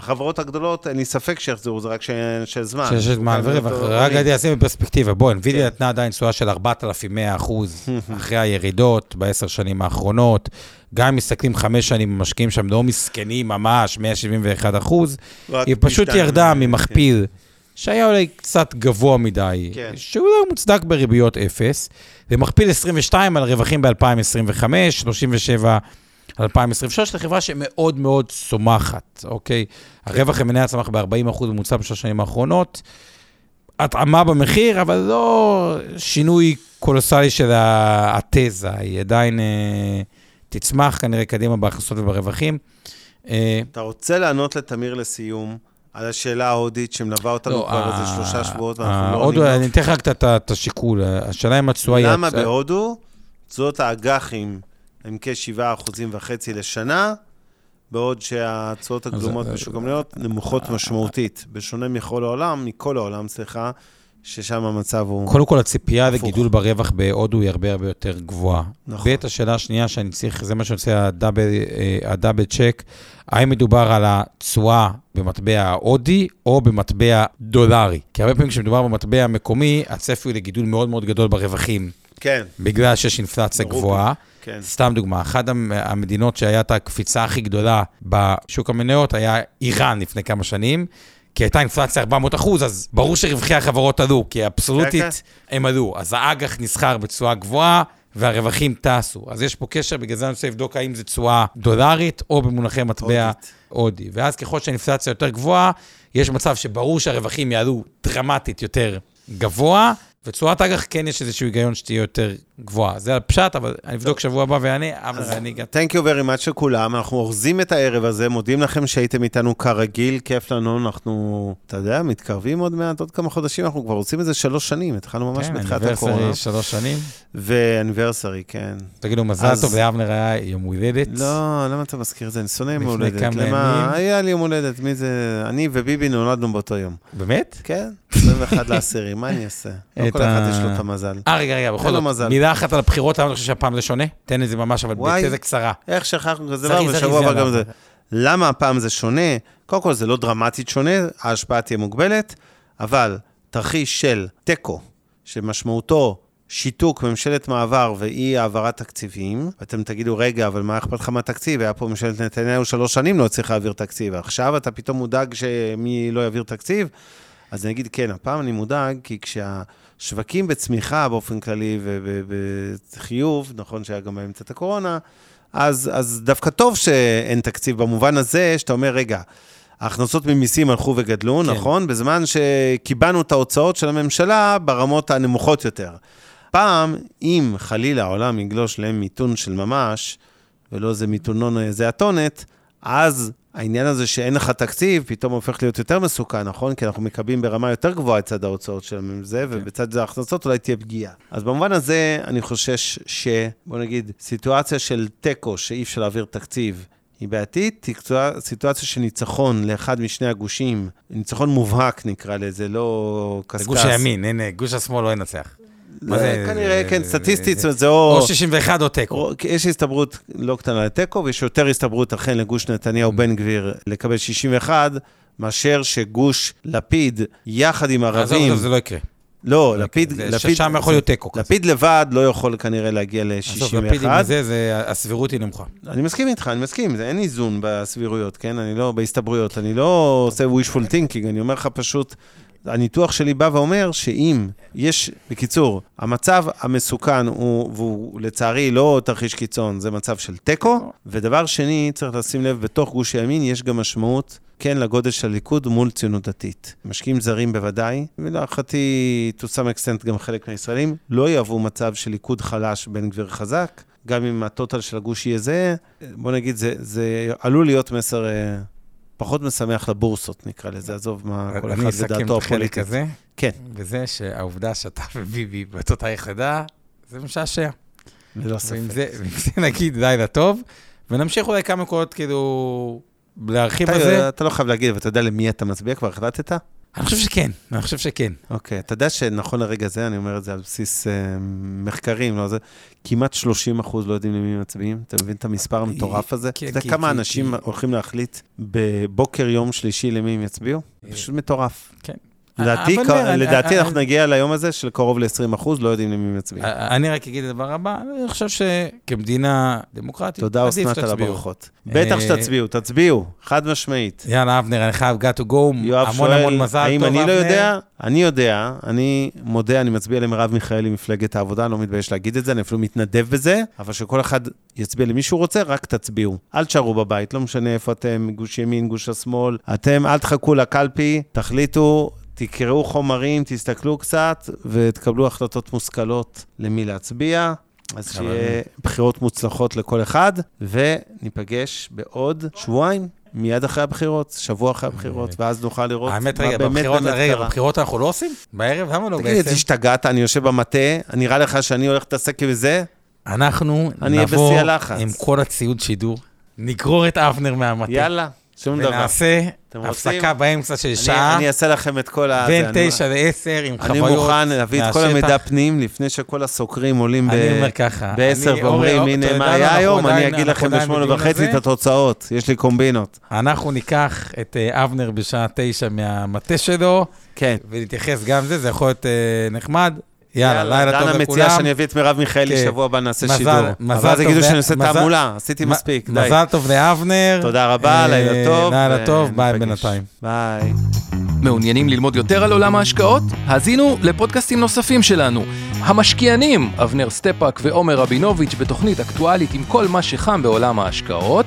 A: בחברות הגדולות, אין לי ספק שיחזרו, זה רק שאלה של זמן.
B: שיש זמן
A: כן,
B: ורווח.
A: אותו-
B: רק הייתי אשים בפרספקטיבה, בוא, NVIDIA
A: כן.
B: נתנה עדיין תשואה של 4,100 אחוז [laughs] אחרי הירידות בעשר שנים האחרונות. גם אם מסתכלים חמש שנים, המשקיעים שם לא מסכנים ממש, 171 אחוז. היא פשוט ירדה
A: כן.
B: ממכפיל שהיה אולי קצת גבוה מדי,
A: כן.
B: שאולי הוא מוצדק בריביות אפס, ומכפיל 22 על רווחים ב-2025, 37 על 2023, לחברה שמאוד מאוד צומחת, אוקיי? הרווח המניה צמח ב-40% ממוצע בשלוש השנים האחרונות. התאמה במחיר, אבל לא שינוי קולוסלי של התזה, היא עדיין אה, תצמח כנראה קדימה בהכנסות וברווחים. אה,
A: אתה רוצה לענות לתמיר לסיום על השאלה ההודית שמלווה אותנו
B: לא,
A: כבר
B: ה-
A: איזה שלושה שבועות,
B: ה-
A: ואנחנו לא
B: הודו, אני אתן לך רק את השיקול, השאלה אם התשואה היא...
A: למה בהודו תשואות האג"חים הם כ-7.5% לשנה, בעוד שהתשואות הגלומות
B: אז-
A: בשוק המניות נמוכות משמעותית, בשונה מכל העולם, מכל העולם, סליחה, ששם המצב הוא...
B: קודם כל, הציפייה. לגידול ברווח בהודו היא הרבה הרבה יותר גבוהה.
A: נכון.
B: ב', השאלה השנייה שאני צריך, זה מה שעושה הדאבל, אה, הדאבל צ'ק, האם מדובר על התשואה במטבע ההודי או במטבע דולרי? כי הרבה פעמים כשמדובר במטבע המקומי, הצפי הוא לגידול מאוד מאוד גדול ברווחים,
A: כן,
B: בגלל שיש אינפלציה. גבוהה.
A: כן.
B: סתם דוגמה, אחת המ- המדינות שהיה את הקפיצה הכי גדולה בשוק המניות היה איראן לפני כמה שנים, כי הייתה אינפלציה 400 אחוז, אז ברור שרווחי החברות עלו, כי
A: כן,
B: אבסולוטית הם עלו. אז האג"ח נסחר בתשואה גבוהה, והרווחים טסו. אז יש פה קשר, בגלל זה אני רוצה לבדוק האם זו תשואה דולרית או במונחי מטבע. הודי. ואז ככל שהאינפלציה יותר גבוהה, יש מצב שברור שהרווחים יעלו דרמטית יותר גבוה, ותשואת אג"ח כן יש איזשהו היגיון שתהיה יותר גבוהה. זה הפשט, אבל אני אבדוק שבוע הבא ואענה, אבל אני גם...
A: Thank you very much לכולם, אנחנו אורזים את הערב הזה, מודים לכם שהייתם איתנו כרגיל, כיף לנו, אנחנו, אתה יודע, מתקרבים עוד מעט, עוד כמה חודשים, אנחנו כבר עושים את זה שלוש שנים, התחלנו ממש
B: כן,
A: בתחילת הקורונה.
B: שלוש שנים.
A: ואניברסרי, כן.
B: תגידו, מזל
A: אז-
B: טוב לאבנר היה יום הולדת.
A: לא, למה אתה מזכיר את זה? אני שונא יום
B: לפני
A: הולדת.
B: כמה
A: למה?
B: ימים.
A: היה לי יום הולדת, מי זה? אני וביבי נולדנו באותו יום.
B: באמת?
A: כן, 21 לעשירי, מה אני אעשה? [laughs] לא כל אחד יש לו את המזל.
B: אה, רגע, רגע, בכל זאת,
A: מזל.
B: מילה אחת על הבחירות, למה אתה חושב שהפעם זה שונה? תן את זה ממש, אבל. בתזה קצרה.
A: איך שכחנו כזה דבר, בשבוע הבא. גם זה. למה הפעם זה שונה? קודם כל זה לא דרמטית שונה, ההשפעה תהיה מוגבלת, אבל תרחיש של תיקו, שמשמעותו שיתוק ממשלת מעבר ואי העברת תקציבים, ואתם תגידו, רגע, אבל מה אכפת לך מהתקציב? היה פה ממשלת נתניהו שלוש שנים לא הצליחה להעביר תקציב, עכשיו אתה פתאום מודאג שמי לא יעביר תקציב? אז אני אגיד, כן, הפעם אני מודאג, כי כשהשווקים בצמיחה באופן כללי ובחיוב, נכון שהיה גם באמצע את הקורונה, אז, אז דווקא טוב שאין תקציב במובן הזה, שאתה אומר, רגע, ההכנסות ממיסים הלכו וגדלו, כן. נכון? בזמן שקיבענו את ההוצאות של הממשלה ברמות הנמוכות יותר. פעם, אם חלילה העולם יגלוש למיתון של ממש, ולא איזה מיתונון או איזה אתונת, אז העניין הזה שאין לך תקציב, פתאום הופך להיות יותר מסוכן, נכון? כי אנחנו מקבלים ברמה יותר גבוהה את צד ההוצאות של זה, כן. ובצד זה ההכנסות אולי תהיה פגיעה. אז במובן הזה, אני חושש ש... בוא נגיד, סיטואציה של תיקו, שאי אפשר להעביר תקציב, היא היא סיטואציה של ניצחון לאחד משני הגושים, ניצחון מובהק נקרא לזה, לא קשקש.
B: זה גוש הימין, אין, גוש השמאל לא ינצח.
A: זה כנראה, כן, סטטיסטית, זה או...
B: או 61 או תיקו.
A: יש הסתברות לא קטנה לתיקו, ויש יותר הסתברות אכן לגוש נתניהו-בן גביר לקבל 61, מאשר שגוש לפיד, יחד עם ערבים...
B: עזוב, זה לא יקרה.
A: לא, לפיד, לפיד,
B: שם יכול להיות תיקו.
A: לפיד לבד לא יכול כנראה להגיע ל-61. עזוב, לפיד עם
B: זה, זה, הסבירות היא נמוכה.
A: אני מסכים איתך, אני מסכים, אין איזון בסבירויות, כן? אני לא, בהסתברויות, אני לא עושה wishful thinking, אני אומר לך פשוט, הניתוח שלי בא ואומר שאם יש, בקיצור, המצב המסוכן הוא, והוא לצערי לא תרחיש קיצון, זה מצב של תיקו, ודבר שני, צריך לשים לב, בתוך גוש הימין יש גם משמעות כן לגודל של הליכוד מול ציונות דתית. משקיעים זרים בוודאי, ולהערכתי, to some extent גם חלק מהישראלים, לא יאהבו מצב של ליכוד חלש, בן גביר חזק, גם אם הטוטל של הגוש יהיה זה, בוא נגיד, זה, זה עלול להיות מסר... פחות משמח לבורסות, נקרא לזה, עזוב מה כל אחד ודעתו הפוליטית.
B: אני אסכם את החלק הזה,
A: כן.
B: וזה שהעובדה שאתה וביבי באותה יחידה, זה משעשע.
A: ללא ספק. ועם
B: זה, זה נגיד די לטוב, ונמשיך אולי כמה קולות כאילו להרחיב על זה.
A: אתה לא חייב להגיד, אבל אתה יודע למי אתה מצביע? כבר החלטת?
B: אני חושב שכן, אני חושב שכן.
A: אוקיי, אתה יודע שנכון לרגע זה, אני אומר את זה על בסיס uh, מחקרים, לא זה, כמעט 30 אחוז לא יודעים למי מצביעים. אתה מבין את המספר המטורף הזה? אתה יודע כמה אנשים הולכים להחליט בבוקר יום שלישי למי הם יצביעו? פשוט מטורף.
B: כן.
A: לדעתי, לדעתי אנחנו נגיע ליום הזה של קרוב ל-20 אחוז, לא יודעים למי מצביעים.
B: אני רק אגיד את הדבר הבא, אני חושב שכמדינה דמוקרטית,
A: תודה אסנת על הברכות. בטח שתצביעו, תצביעו, חד משמעית.
B: יאללה, אבנר, אני חייב got to go, המון המון מזל טוב,
A: האם אני לא יודע? אני יודע, אני מודה, אני מצביע למרב מיכאלי, מפלגת העבודה, אני לא מתבייש להגיד את זה, אני אפילו מתנדב בזה, אבל שכל אחד יצביע למי שהוא רוצה, רק תצביעו. אל תשארו בבית, לא משנה איפה אתם, גוש ימין, גוש השמאל, אתם, אל תחכו לקלפי, תחליטו, תקראו חומרים, תסתכלו קצת ותקבלו החלטות מושכלות למי להצביע. אז שיהיה בחירות מוצלחות לכל אחד, וניפגש בעוד שבועיים. מיד אחרי הבחירות, שבוע אחרי הבחירות, ואז נוכל לראות
B: מה באמת באמת קרה. האמת, רגע, בבחירות אנחנו לא עושים? בערב? למה לא בעצם?
A: תגיד, השתגעת, אני יושב במטה, נראה לך שאני הולך להתעסק בזה?
B: אנחנו נבוא עם כל הציוד שידור, נגרור את אבנר מהמטה.
A: יאללה. שום דבר.
B: ונעשה הפסקה באמצע של שעה.
A: אני אעשה לכם את כל ה...
B: בין תשע לעשר עם חוויות
A: אני מוכן להביא את כל המידע פנים לפני שכל הסוקרים עולים בעשר ואומרים, הנה מה היה היום, אני אגיד לכם בשמונה וחצי את התוצאות, יש לי קומבינות.
B: אנחנו ניקח את אה, אבנר בשעה תשע מהמטה שלו,
A: כן.
B: ונתייחס גם לזה, זה יכול להיות אה, נחמד. יאללה, לילה טוב לכולם.
A: דנה מציעה שאני אביא את מרב מיכאלי, כן. שבוע הבא נעשה שידור. מזל אבל אז יגידו שאני עושה תעמולה, עשיתי מספיק, די.
B: מזל טוב לאבנר.
A: תודה רבה, לילה אה, טוב.
B: לילה טוב, ביי בינתיים.
A: ביי.
C: מעוניינים ללמוד יותר על עולם ההשקעות? האזינו לפודקאסטים נוספים שלנו. המשקיענים, אבנר סטפאק ועומר רבינוביץ' בתוכנית אקטואלית עם כל מה שחם בעולם ההשקעות.